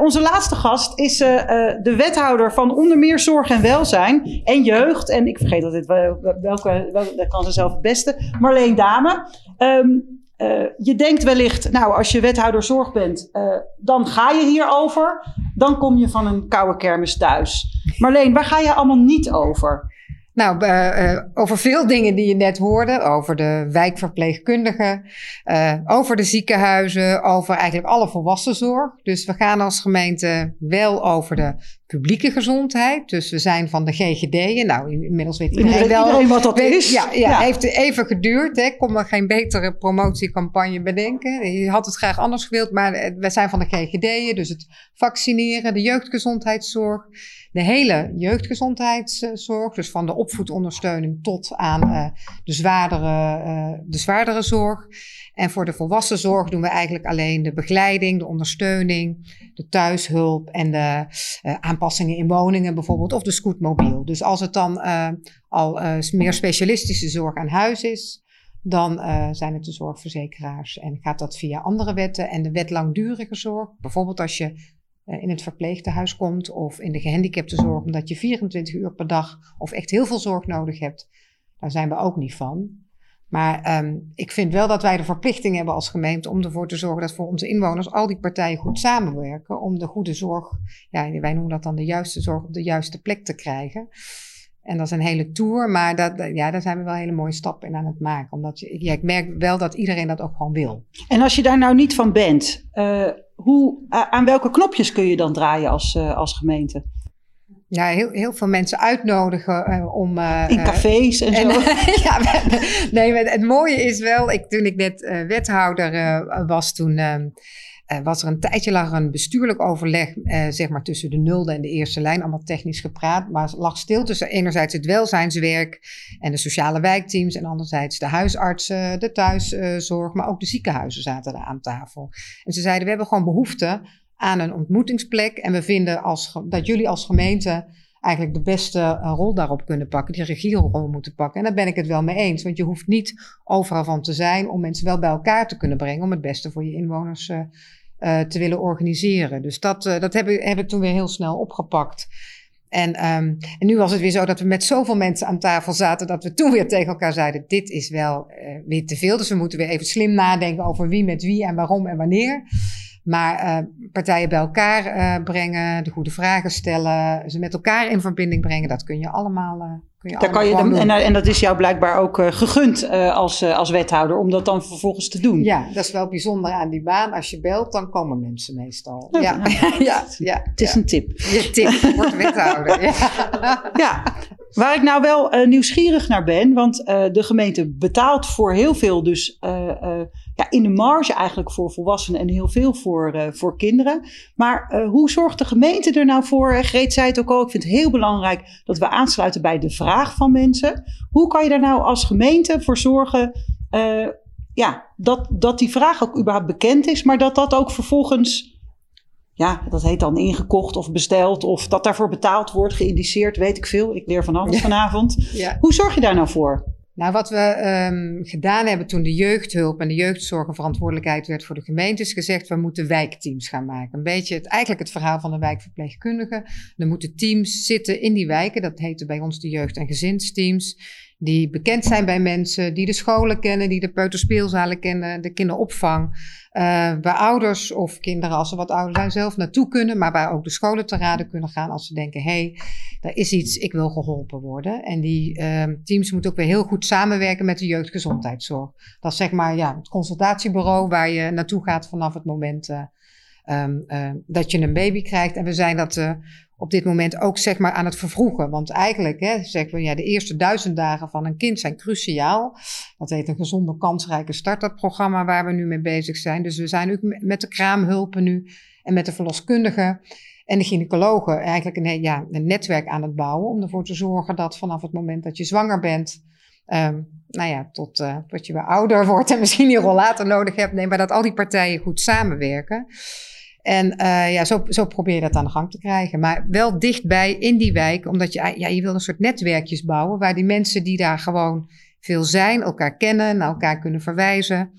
onze laatste gast is de wethouder van onder meer zorg en welzijn en jeugd. En ik vergeet altijd welke, welke, dat kan ze zelf het beste. Marleen Dame. Um, je denkt wellicht, nou, als je wethouder zorg bent, dan ga je hierover. Dan kom je van een koude kermis thuis. Marleen, waar ga je allemaal niet over? Nou, uh, over veel dingen die je net hoorde. Over de wijkverpleegkundigen, uh, over de ziekenhuizen, over eigenlijk alle volwassenzorg. Dus we gaan als gemeente wel over de publieke gezondheid. Dus we zijn van de GGD'en. Nou, inmiddels weet iedereen wel. Iedereen wat dat is. Ja, ja, ja, heeft even geduurd. Hè. Kon me geen betere promotiecampagne bedenken. Je had het graag anders gewild, maar we zijn van de GGD'en. Dus het vaccineren, de jeugdgezondheidszorg. De hele jeugdgezondheidszorg, dus van de opvoedondersteuning tot aan uh, de, zwaardere, uh, de zwaardere zorg. En voor de volwassenzorg doen we eigenlijk alleen de begeleiding, de ondersteuning, de thuishulp en de uh, aanpassingen in woningen bijvoorbeeld, of de scootmobiel. Dus als het dan al meer specialistische zorg aan huis is, dan zijn het de zorgverzekeraars. En gaat dat via andere wetten en de wet langdurige zorg. Bijvoorbeeld als je eh, in het verpleegtehuis komt of in de gehandicaptenzorg, omdat je 24 uur per dag of echt heel veel zorg nodig hebt, daar zijn we ook niet van. Maar ehm, ik vind wel dat wij de verplichting hebben als gemeente om ervoor te zorgen dat voor onze inwoners al die partijen goed samenwerken om de goede zorg, ja, wij noemen dat dan de juiste zorg op de juiste plek te krijgen. En dat is een hele tour, maar dat, ja, daar zijn we wel hele mooie stappen in aan het maken. Omdat je, ja, ik merk wel dat iedereen dat ook gewoon wil. En als je daar nou niet van bent, uh, hoe, aan welke knopjes kun je dan draaien als, uh, als gemeente? Ja, heel, heel veel mensen uitnodigen uh, om. in cafés en, en zo. ja, nee, het mooie is wel, ik, toen ik net wethouder was, toen ehm, was er een tijdje lag een bestuurlijk overleg, zeg maar tussen de nulde en de eerste lijn, allemaal technisch gepraat, maar lag stil tussen enerzijds het welzijnswerk en de sociale wijkteams en anderzijds de huisartsen, de thuiszorg, maar ook de ziekenhuizen zaten daar aan tafel. En ze zeiden, we hebben gewoon behoefte aan een ontmoetingsplek en we vinden als, dat jullie als gemeente eigenlijk de beste uh, rol daarop kunnen pakken, die regierol moeten pakken. En daar ben ik het wel mee eens, want je hoeft niet overal van te zijn om mensen wel bij elkaar te kunnen brengen om het beste voor je inwoners uh, uh, te willen organiseren. Dus dat, dat hebben, hebben we toen weer heel snel opgepakt. En, um, en nu was het weer zo dat we met zoveel mensen aan tafel zaten dat we toen weer tegen elkaar zeiden: dit is wel weer te veel. Dus we moeten weer even slim nadenken over wie met wie en waarom en wanneer. Maar uh, partijen bij elkaar uh, brengen, de goede vragen stellen, ze met elkaar in verbinding brengen, dat kun je allemaal. Uh, kun je Daar kan je en, en, dat is jou blijkbaar ook gegund als, als wethouder om dat dan vervolgens te doen. Ja, dat is wel bijzonder aan die baan. Als je belt, dan komen mensen meestal. Ja, ja, ja, ja, het is een tip. Je tip, wordt wethouder. ja. Waar ik nou wel uh, nieuwsgierig naar ben, want uh, de gemeente betaalt voor heel veel, dus uh, ja, in de marge eigenlijk voor volwassenen en heel veel voor, voor kinderen. Maar hoe zorgt de gemeente er nou voor? Greet zei het ook al, ik vind het heel belangrijk dat we aansluiten bij de vraag van mensen. Hoe kan je daar nou als gemeente voor zorgen ja, dat, dat die vraag ook überhaupt bekend is, maar dat dat ook vervolgens ja, dat heet dan ingekocht of besteld of dat daarvoor betaald wordt, geïndiceerd, weet ik veel. Ik leer van alles vanavond. Ja. Hoe zorg je daar nou voor? Nou, wat we um, gedaan hebben toen de jeugdhulp en de jeugdzorg een verantwoordelijkheid werd voor de gemeente, is gezegd, we moeten wijkteams gaan maken. Een beetje het, eigenlijk het verhaal van de wijkverpleegkundige. Er moeten teams zitten in die wijken, dat heette bij ons de jeugd- en gezinsteams die bekend zijn bij mensen, die de scholen kennen, die de peuterspeelzalen kennen, de kinderopvang. Uh, waar ouders of kinderen, als ze wat ouder zijn, zelf naartoe kunnen, maar waar ook de scholen te raden kunnen gaan als ze denken: hé, hey, er is iets, ik wil geholpen worden. En die uh, teams moeten ook weer heel goed samenwerken met de jeugdgezondheidszorg. Dat is zeg maar ja, het consultatiebureau waar je naartoe gaat vanaf het moment. Uh, um, dat je een baby krijgt. En we zijn dat op dit moment ook zeg maar aan het vervroegen. Want eigenlijk hè, zeggen we, ja, de eerste duizend dagen van een kind zijn cruciaal. Dat heet een gezonde, kansrijke start-up programma waar we nu mee bezig zijn. Dus we zijn ook met de kraamhulpen nu en met de verloskundigen en de gynaecologen eigenlijk een, ja, een netwerk aan het bouwen. Om ervoor te zorgen dat vanaf het moment dat je zwanger bent, um, nou ja, tot, uh, je weer ouder wordt en misschien je rollator nodig hebt. Nee, maar dat al die partijen goed samenwerken. En uh, ja, zo, zo probeer je dat aan de gang te krijgen. Maar wel dichtbij in die wijk, omdat je, ja, je wil een soort netwerkjes bouwen waar die mensen die daar gewoon veel zijn, elkaar kennen, naar elkaar kunnen verwijzen.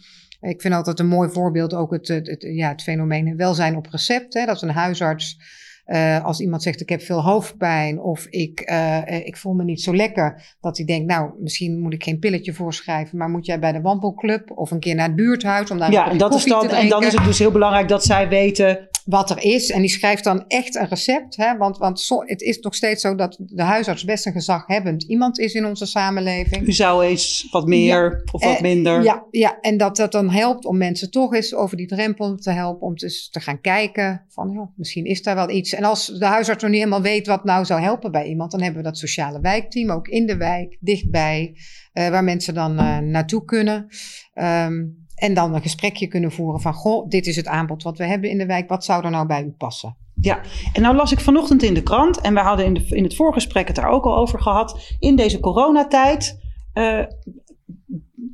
Ik vind altijd een mooi voorbeeld ook het ja, het fenomeen welzijn op recept. Hè, dat een huisarts uh, als iemand zegt ik heb veel hoofdpijn of ik, uh, ik voel me niet zo lekker, dat hij denkt, nou, misschien moet ik geen pilletje voorschrijven, maar moet jij bij de wandelclub of een keer naar het buurthuis om daar ja, een dat is dan, En dan is het dus heel belangrijk dat zij weten wat er is. En die schrijft dan echt een recept. Hè? Want, want zo, het is nog steeds zo dat de huisarts best een gezaghebbend iemand is in onze samenleving. U zou eens wat meer of wat minder. Ja, ja, en dat dat dan helpt om mensen toch eens over die drempel te helpen. Om te, te gaan kijken van, ja, misschien is daar wel iets. En als de huisarts nog niet helemaal weet wat nou zou helpen bij iemand, dan hebben we dat sociale wijkteam ook in de wijk, dichtbij, uh, waar mensen dan uh, naartoe kunnen. Um, en dan een gesprekje kunnen voeren van, goh, dit is het aanbod wat we hebben in de wijk, wat zou er nou bij u passen? Ja, en nou las ik vanochtend in de krant, en we hadden in, de, in het voorgesprek het daar ook al over gehad, in deze coronatijd uh,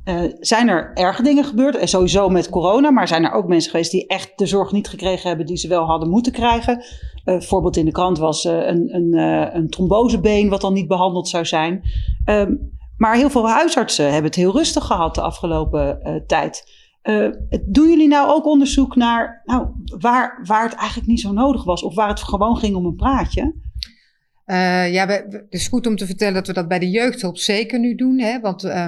uh, zijn er erge dingen gebeurd. En sowieso met corona, maar zijn er ook mensen geweest die echt de zorg niet gekregen hebben die ze wel hadden moeten krijgen. Uh, voorbeeld in de krant was een, een, een trombosebeen wat dan niet behandeld zou zijn. Um, maar heel veel huisartsen hebben het heel rustig gehad de afgelopen uh, tijd. Uh, doen jullie nou ook onderzoek naar nou, waar, waar het eigenlijk niet zo nodig was? Of waar het gewoon ging om een praatje? Uh, ja, we, het is goed om te vertellen dat we dat bij de jeugdhulp zeker nu doen. Hè? Want uh,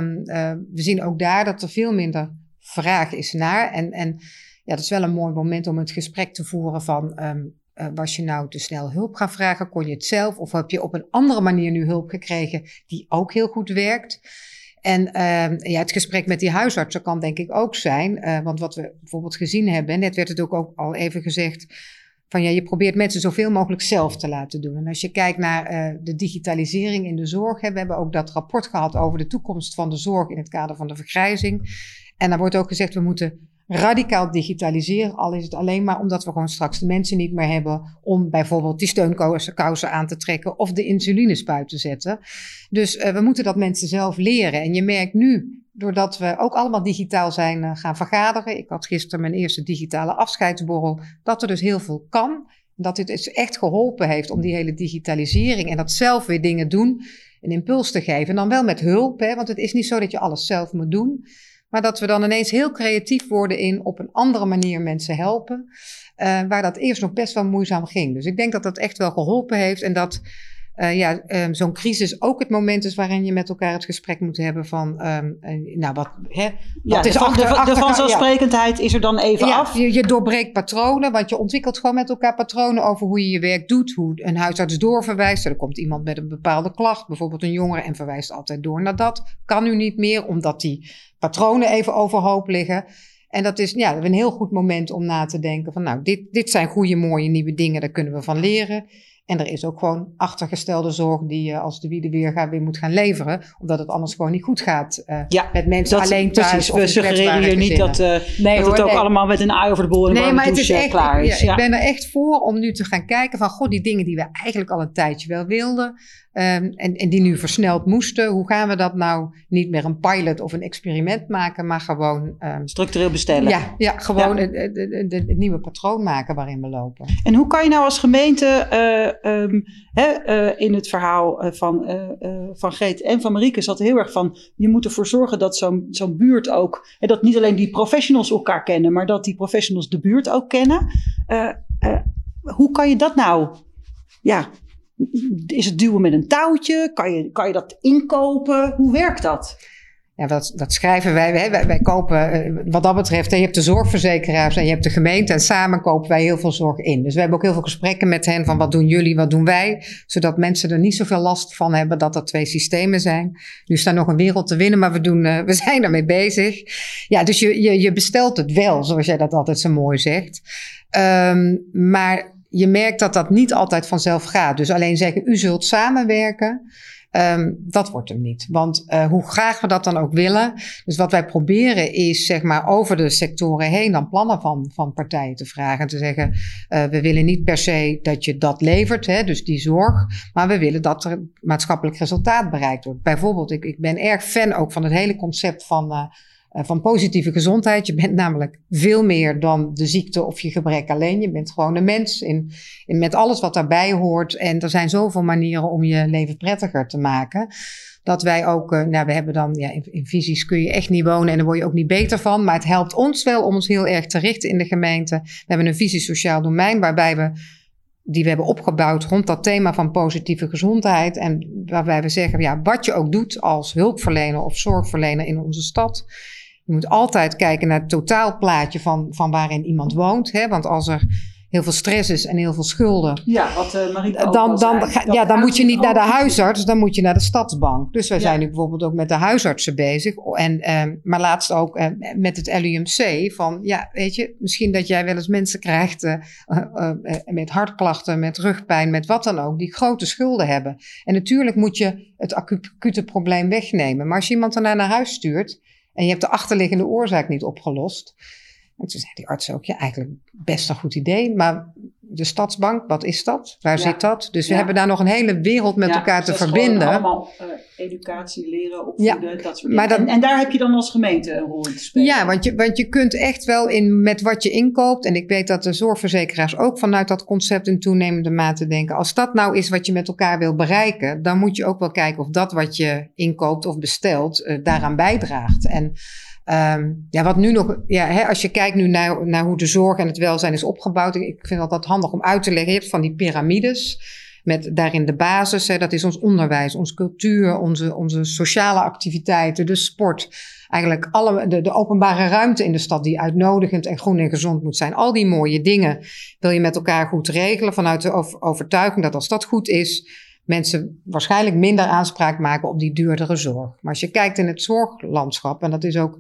we zien ook daar dat er veel minder vraag is naar. En, en ja, dat is wel een mooi moment om het gesprek te voeren van... Um, uh, was je nou te snel hulp gaan vragen? Kon je het zelf? Of heb je op een andere manier nu hulp gekregen die ook heel goed werkt? En uh, ja, het gesprek met die huisartsen kan denk ik ook zijn. Uh, want wat we bijvoorbeeld gezien hebben, net werd het ook, al even gezegd. Van ja, je probeert mensen zoveel mogelijk zelf te laten doen. En als je kijkt naar uh, de digitalisering in de zorg, hè, we hebben ook dat rapport gehad over de toekomst van de zorg in het kader van de vergrijzing. En daar wordt ook gezegd, we moeten radicaal digitaliseren. Al is het alleen maar omdat we gewoon straks de mensen niet meer hebben om bijvoorbeeld die steunkousen aan te trekken of de insulinespuit te zetten. Dus uh, we moeten dat mensen zelf leren. En je merkt nu, doordat we ook allemaal digitaal zijn uh, gaan vergaderen. Ik had gisteren mijn eerste digitale afscheidsborrel. Dat er dus heel veel kan. Dat dit dus echt geholpen heeft om die hele digitalisering en dat zelf weer dingen doen, een impuls te geven. En dan wel met hulp, hè, want het is niet zo dat je alles zelf moet doen. Maar dat we dan ineens heel creatief worden in op een andere manier mensen helpen. Uh, waar dat eerst nog best wel moeizaam ging. Dus ik denk dat dat echt wel geholpen heeft. En dat uh, ja, um, zo'n crisis ook het moment is waarin je met elkaar het gesprek moet hebben van, um, uh, nou wat, hè, ja, is de, achter, de, de vanzelfsprekendheid ja. is er dan even ja, af. Je, je doorbreekt patronen, want je ontwikkelt gewoon met elkaar patronen over hoe je je werk doet, hoe een huisarts doorverwijst. Er komt iemand met een bepaalde klacht, bijvoorbeeld een jongere, en verwijst altijd door naar dat. Kan nu niet meer, omdat die patronen even overhoop liggen. En dat is ja, een heel goed moment om na te denken van, nou, dit, dit zijn goede, mooie nieuwe dingen, daar kunnen we van leren. En er is ook gewoon achtergestelde zorg die je als de wiede weer gaat weer moet gaan leveren. Omdat het anders gewoon niet goed gaat uh, ja, met mensen dat, alleen thuis. Precies, we suggereren hier niet dat, uh, nee, dat hoor, het ook nee. allemaal met een ui over de bol en nee, maar het is echt, klaar is. Ja, ja. Ik ben er echt voor om nu te gaan kijken van, god, die dingen die we eigenlijk al een tijdje wel wilden. Um, en, en die nu versneld moesten. Hoe gaan we dat nou niet meer een pilot of een experiment maken, maar gewoon... Um, Structureel bestellen. Ja, ja gewoon ja. Het, nieuwe patroon maken waarin we lopen. En hoe kan je nou als gemeente uh, um, hè, uh, in het verhaal van, uh, van Geet en van Marieke zat heel erg van... je moet ervoor zorgen dat zo'n zo'n buurt ook... Hè, dat niet alleen die professionals elkaar kennen, maar dat die professionals de buurt ook kennen. hoe kan je dat nou ja, is het duwen met een touwtje? Kan je, kan je dat inkopen? Hoe werkt dat? Ja, dat, dat schrijven wij. Wij, wij kopen, eh, wat dat betreft, je hebt de zorgverzekeraars en je hebt de gemeente. En samen kopen wij heel veel zorg in. Dus we hebben ook heel veel gesprekken met hen van wat doen jullie, wat doen wij. Zodat mensen er niet zoveel last van hebben dat er twee systemen zijn. Nu staat nog een wereld te winnen, maar we, doen, uh, we zijn ermee bezig. Ja, dus je, je, je bestelt het wel, zoals jij dat altijd zo mooi zegt. Um, maar je merkt dat dat niet altijd vanzelf gaat. Dus alleen zeggen, u zult samenwerken. Um, dat wordt hem niet. Want uh, hoe graag we dat dan ook willen. Dus wat wij proberen is, zeg maar, over de sectoren heen dan plannen van, van partijen te vragen. En te zeggen, uh, we willen niet per se dat je dat levert, hè, dus die zorg. Maar we willen dat er maatschappelijk resultaat bereikt wordt. Bijvoorbeeld, ik, ik ben erg fan ook van het hele concept van. Uh, van positieve gezondheid. Je bent namelijk veel meer dan de ziekte of je gebrek alleen. Je bent gewoon een mens in, in, met alles wat daarbij hoort. En er zijn zoveel manieren om je leven prettiger te maken. Dat wij ook, uh, nou, we hebben dan, ja, in, in, visies kun je echt niet wonen en daar word je ook niet beter van. Maar het helpt ons wel om ons heel erg te richten in de gemeente. We hebben een visie sociaal domein waarbij we die we hebben opgebouwd rond dat thema van positieve gezondheid. En waarbij we zeggen, ja, wat je ook doet als hulpverlener of zorgverlener in onze stad, je moet altijd kijken naar het totaalplaatje van, van waarin iemand woont. Hè? Want als er heel veel stress is en heel veel schulden. Ja, wat uh, Marie dan, dan, ja, dan moet je niet naar de huisarts, dan moet je naar de stadsbank. Dus wij ja. zijn nu bijvoorbeeld ook met de huisartsen bezig. En, um, maar laatst ook uh, met het LUMC. Van ja, weet je, misschien dat jij wel eens mensen krijgt uh, met hartklachten, met rugpijn, met wat dan ook, die grote schulden hebben. En natuurlijk moet je het acute probleem wegnemen. Maar als je iemand daarna naar huis stuurt en je hebt de achterliggende oorzaak niet opgelost. En toen zei die arts ook, ja, eigenlijk best een goed idee. Maar de stadsbank, wat is dat? Waar ja. zit dat? Dus we hebben daar nog een hele wereld met ja, elkaar dus te verbinden. allemaal uh, educatie, leren, opvoeden, dat soort dingen. En, en, daar heb je dan als gemeente een rol in te spelen. Ja, want je, want je kunt echt wel in met wat je inkoopt. En ik weet dat de zorgverzekeraars ook vanuit dat concept in toenemende mate denken. Als dat nou is wat je met elkaar wil bereiken, dan moet je ook wel kijken of dat wat je inkoopt of bestelt uh, daaraan bijdraagt. En Um, ja, wat nu nog, ja, hè, als je kijkt nu naar, naar hoe de zorg en het welzijn is opgebouwd, ik vind dat dat handig om uit te leggen. Je hebt van die piramides. Met daarin de basis, hè, dat is ons onderwijs, onze cultuur, onze, onze sociale activiteiten, de sport. Eigenlijk alle, de, de openbare ruimte in de stad die uitnodigend en groen en gezond moet zijn. Al die mooie dingen wil je met elkaar goed regelen vanuit de overtuiging dat als dat goed is, mensen waarschijnlijk minder aanspraak maken op die duurdere zorg. Maar als je kijkt in het zorglandschap, en dat is ook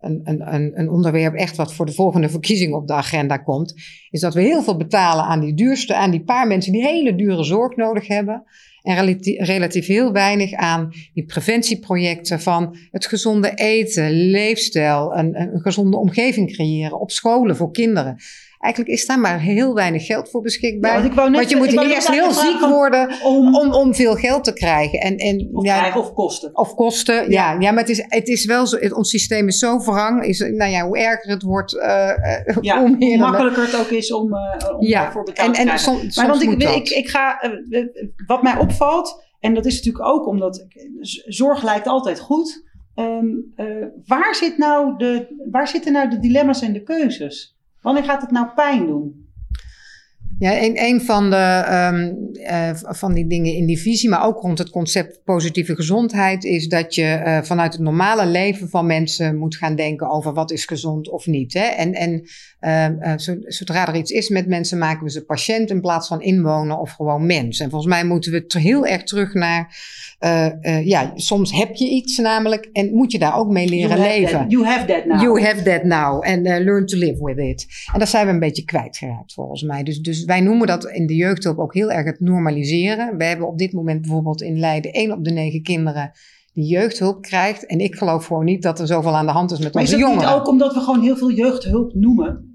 een, een, een onderwerp echt wat voor de volgende verkiezingen op de agenda komt, is dat we heel veel betalen aan die duurste, aan die paar mensen die hele dure zorg nodig hebben. En relatief, relatief heel weinig aan die preventieprojecten van het gezonde eten, leefstijl, een, een gezonde omgeving creëren op scholen voor kinderen. Eigenlijk is daar maar heel weinig geld voor beschikbaar. Ja, want, want, je moet eerst heel ziek worden om, om, om, veel geld te krijgen. En, en, of ja, krijgen of kosten. Of kosten, ja. ja. maar het is, het is wel zo, het, ons systeem is zo verhang. Is, nou ja, hoe erger het wordt, uh, ja, hoe, hoe makkelijker het ook is om, uh, om ja. voor betaald te krijgen. En, maar want ik, ik, ik ga, wat mij opvalt, en dat is natuurlijk ook omdat zorg lijkt altijd goed. Um, waar, zit nou de, waar zitten nou de dilemma's en de keuzes? Wanneer gaat het nou pijn doen? Ja, een, een van, de, um, uh, van die dingen in die visie, maar ook rond het concept positieve gezondheid, is dat je uh, vanuit het normale leven van mensen moet gaan denken over wat is gezond of niet. Hè? En, en uh, zodra er iets is met mensen, maken we ze patiënt in plaats van inwoner of gewoon mens. En volgens mij moeten we heel erg terug naar, ja, soms heb je iets namelijk en moet je daar ook mee leren you leven. That, you have that now. You have that now and learn to live with it. En dat zijn we een beetje kwijtgeraakt volgens mij. Dus, dus wij noemen dat in de jeugdhulp ook heel erg het normaliseren. We hebben op dit moment bijvoorbeeld in Leiden één op de negen kinderen die jeugdhulp krijgt. En ik geloof gewoon niet dat er zoveel aan de hand is met onze jongeren. Maar is het niet ook omdat we gewoon heel veel jeugdhulp noemen?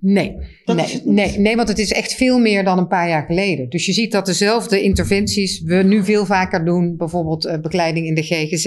Nee, nee, nee, nee, want het is echt veel meer dan een paar jaar geleden. Dus je ziet dat dezelfde interventies we nu veel vaker doen, bijvoorbeeld uh, begeleiding in de GGZ.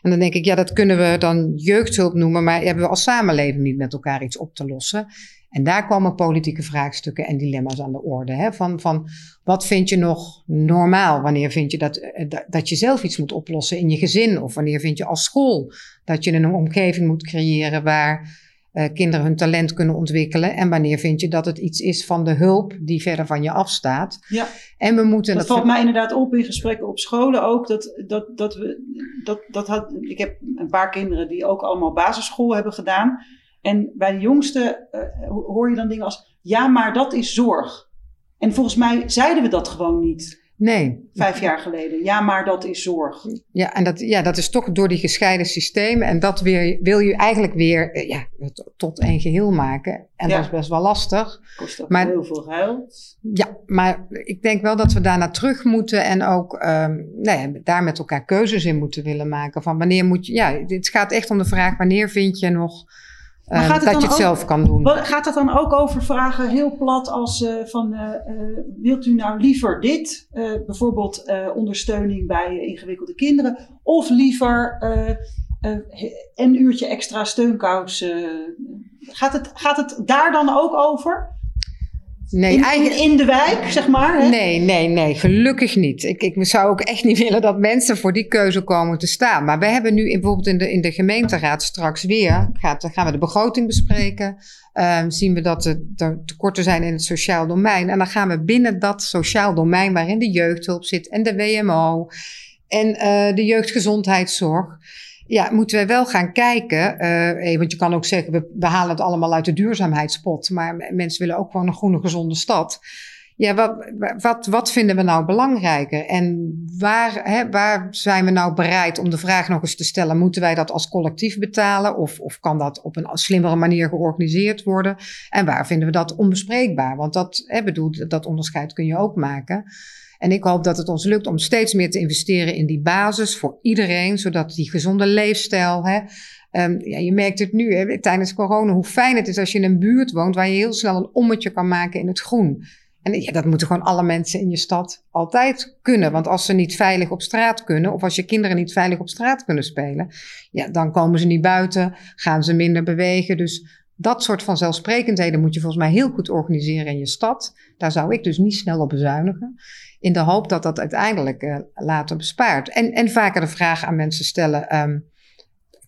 En dan denk ik, ja, dat kunnen we dan jeugdhulp noemen, maar hebben we als samenleving niet met elkaar iets op te lossen. En daar komen politieke vraagstukken en dilemma's aan de orde. Hè? Van, van wat vind je nog normaal? Wanneer vind je dat, eh, dat je zelf iets moet oplossen in je gezin? Of wanneer vind je als school dat je een omgeving moet creëren waar uh, kinderen hun talent kunnen ontwikkelen? En wanneer vind je dat het iets is van de hulp die verder van je afstaat? Ja. En we moeten dat, valt mij inderdaad op in gesprekken op scholen ook. Dat, dat, dat we, dat, dat had, ik heb een paar kinderen die ook allemaal basisschool hebben gedaan. En bij de jongste uh, hoor je dan dingen als: ja, maar dat is zorg. En volgens mij zeiden we dat gewoon niet. Nee. Vijf jaar geleden. Ja, maar dat is zorg. Ja, en dat, ja, dat is toch door die gescheiden systemen. En dat weer, wil je eigenlijk weer uh, ja, tot één geheel maken. En ja. dat is best wel lastig. Kost ook maar, heel veel geld. Ja, maar ik denk wel dat we daarna terug moeten. En ook um, nou daar met elkaar keuzes in moeten willen maken. Van wanneer moet je. Ja, het gaat echt om de vraag: wanneer vind je nog maar gaat het dat je het zelf kan doen. Gaat het dan ook over vragen heel plat als uh, van uh, uh, wilt u nou liever dit, bijvoorbeeld ondersteuning bij ingewikkelde kinderen, of liever een uurtje extra steunkous? gaat, het, gaat het daar dan ook over? Nee, in, eigenlijk, in, de wijk, zeg maar? Hè? Nee, nee, nee, gelukkig niet. Ik, ik zou ook echt niet willen dat mensen voor die keuze komen te staan. Maar we hebben nu in, bijvoorbeeld in de, in de gemeenteraad straks weer, gaat, gaan we de begroting bespreken. Um, zien we dat er tekorten zijn in het sociaal domein. En dan gaan we binnen dat sociaal domein waarin de jeugdhulp zit en de WMO en uh, de jeugdgezondheidszorg ja, moeten we wel gaan kijken. Uh, want je kan ook zeggen, we, we, halen het allemaal uit de duurzaamheidspot. Maar mensen willen ook gewoon een groene, gezonde stad. Ja, wat, wat, wat vinden we nou belangrijker? En waar, hè, waar zijn we nou bereid om de vraag nog eens te stellen? Moeten wij dat als collectief betalen? Of, of kan dat op een slimmere manier georganiseerd worden? En waar vinden we dat onbespreekbaar? Want dat, hè, bedoel, dat onderscheid kun je ook maken. En ik hoop dat het ons lukt om steeds meer te investeren in die basis voor iedereen, zodat die gezonde leefstijl. Hè, um, ja, je merkt het nu hè, tijdens corona hoe fijn het is als je in een buurt woont waar je heel snel een ommetje kan maken in het groen. En ja, dat moeten gewoon alle mensen in je stad altijd kunnen. Want als ze niet veilig op straat kunnen, of als je kinderen niet veilig op straat kunnen spelen, ja, dan komen ze niet buiten, gaan ze minder bewegen. Dus dat soort van zelfsprekendheden moet je volgens mij heel goed organiseren in je stad. Daar zou ik dus niet snel op bezuinigen. In de hoop dat dat uiteindelijk uh, later bespaart. En, en vaker de vraag aan mensen stellen: um,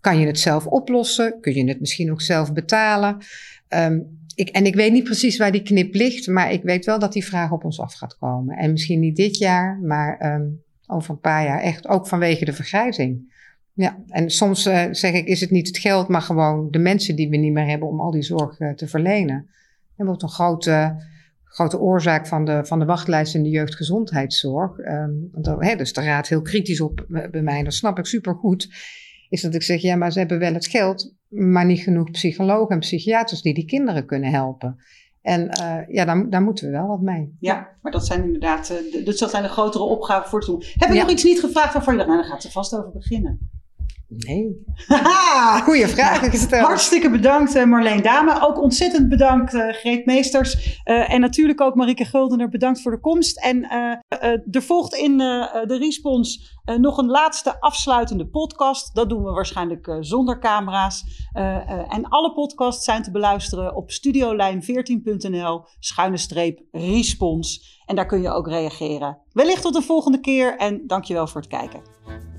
kan je het zelf oplossen? Kun je het misschien ook zelf betalen? ehm, ik, en ik weet niet precies waar die knip ligt, maar ik weet wel dat die vraag op ons af gaat komen. En misschien niet dit jaar, maar ehm, over een paar jaar echt, ook vanwege de vergrijzing. Ja, en soms uh, zeg ik, is het niet het geld, maar gewoon de mensen die we niet meer hebben om al die zorg uh, te verlenen. En wordt een grote, grote oorzaak van de, van de wachtlijst in de jeugdgezondheidszorg. Um, want, hè, dus de raad heel kritisch op bij mij, dat snap ik supergoed. Is dat ik zeg, ja, maar ze hebben wel het geld, maar niet genoeg psychologen en psychiaters die die kinderen kunnen helpen. En uh, ja, daar, daar, moeten we wel wat mee. Ja, maar dat zijn inderdaad de, dus dat zijn de grotere opgaven voor het Heb ik ja. nog iets niet gevraagd waarvan je dacht, nou, daar gaat ze vast over beginnen? Nee. Goeie vraag nou, gesteld. Hartstikke bedankt uh, Marleen Dame. Ook ontzettend bedankt uh, Greet Meesters. Uh, en natuurlijk ook Marike Guldener, bedankt voor de komst. En er volgt in de Respons nog een laatste afsluitende podcast. Dat doen we waarschijnlijk zonder camera's. en alle podcasts zijn te beluisteren op studiolijn14.nl schuine streep Respons. En daar kun je ook reageren. Wellicht tot de volgende keer en dankjewel voor het kijken.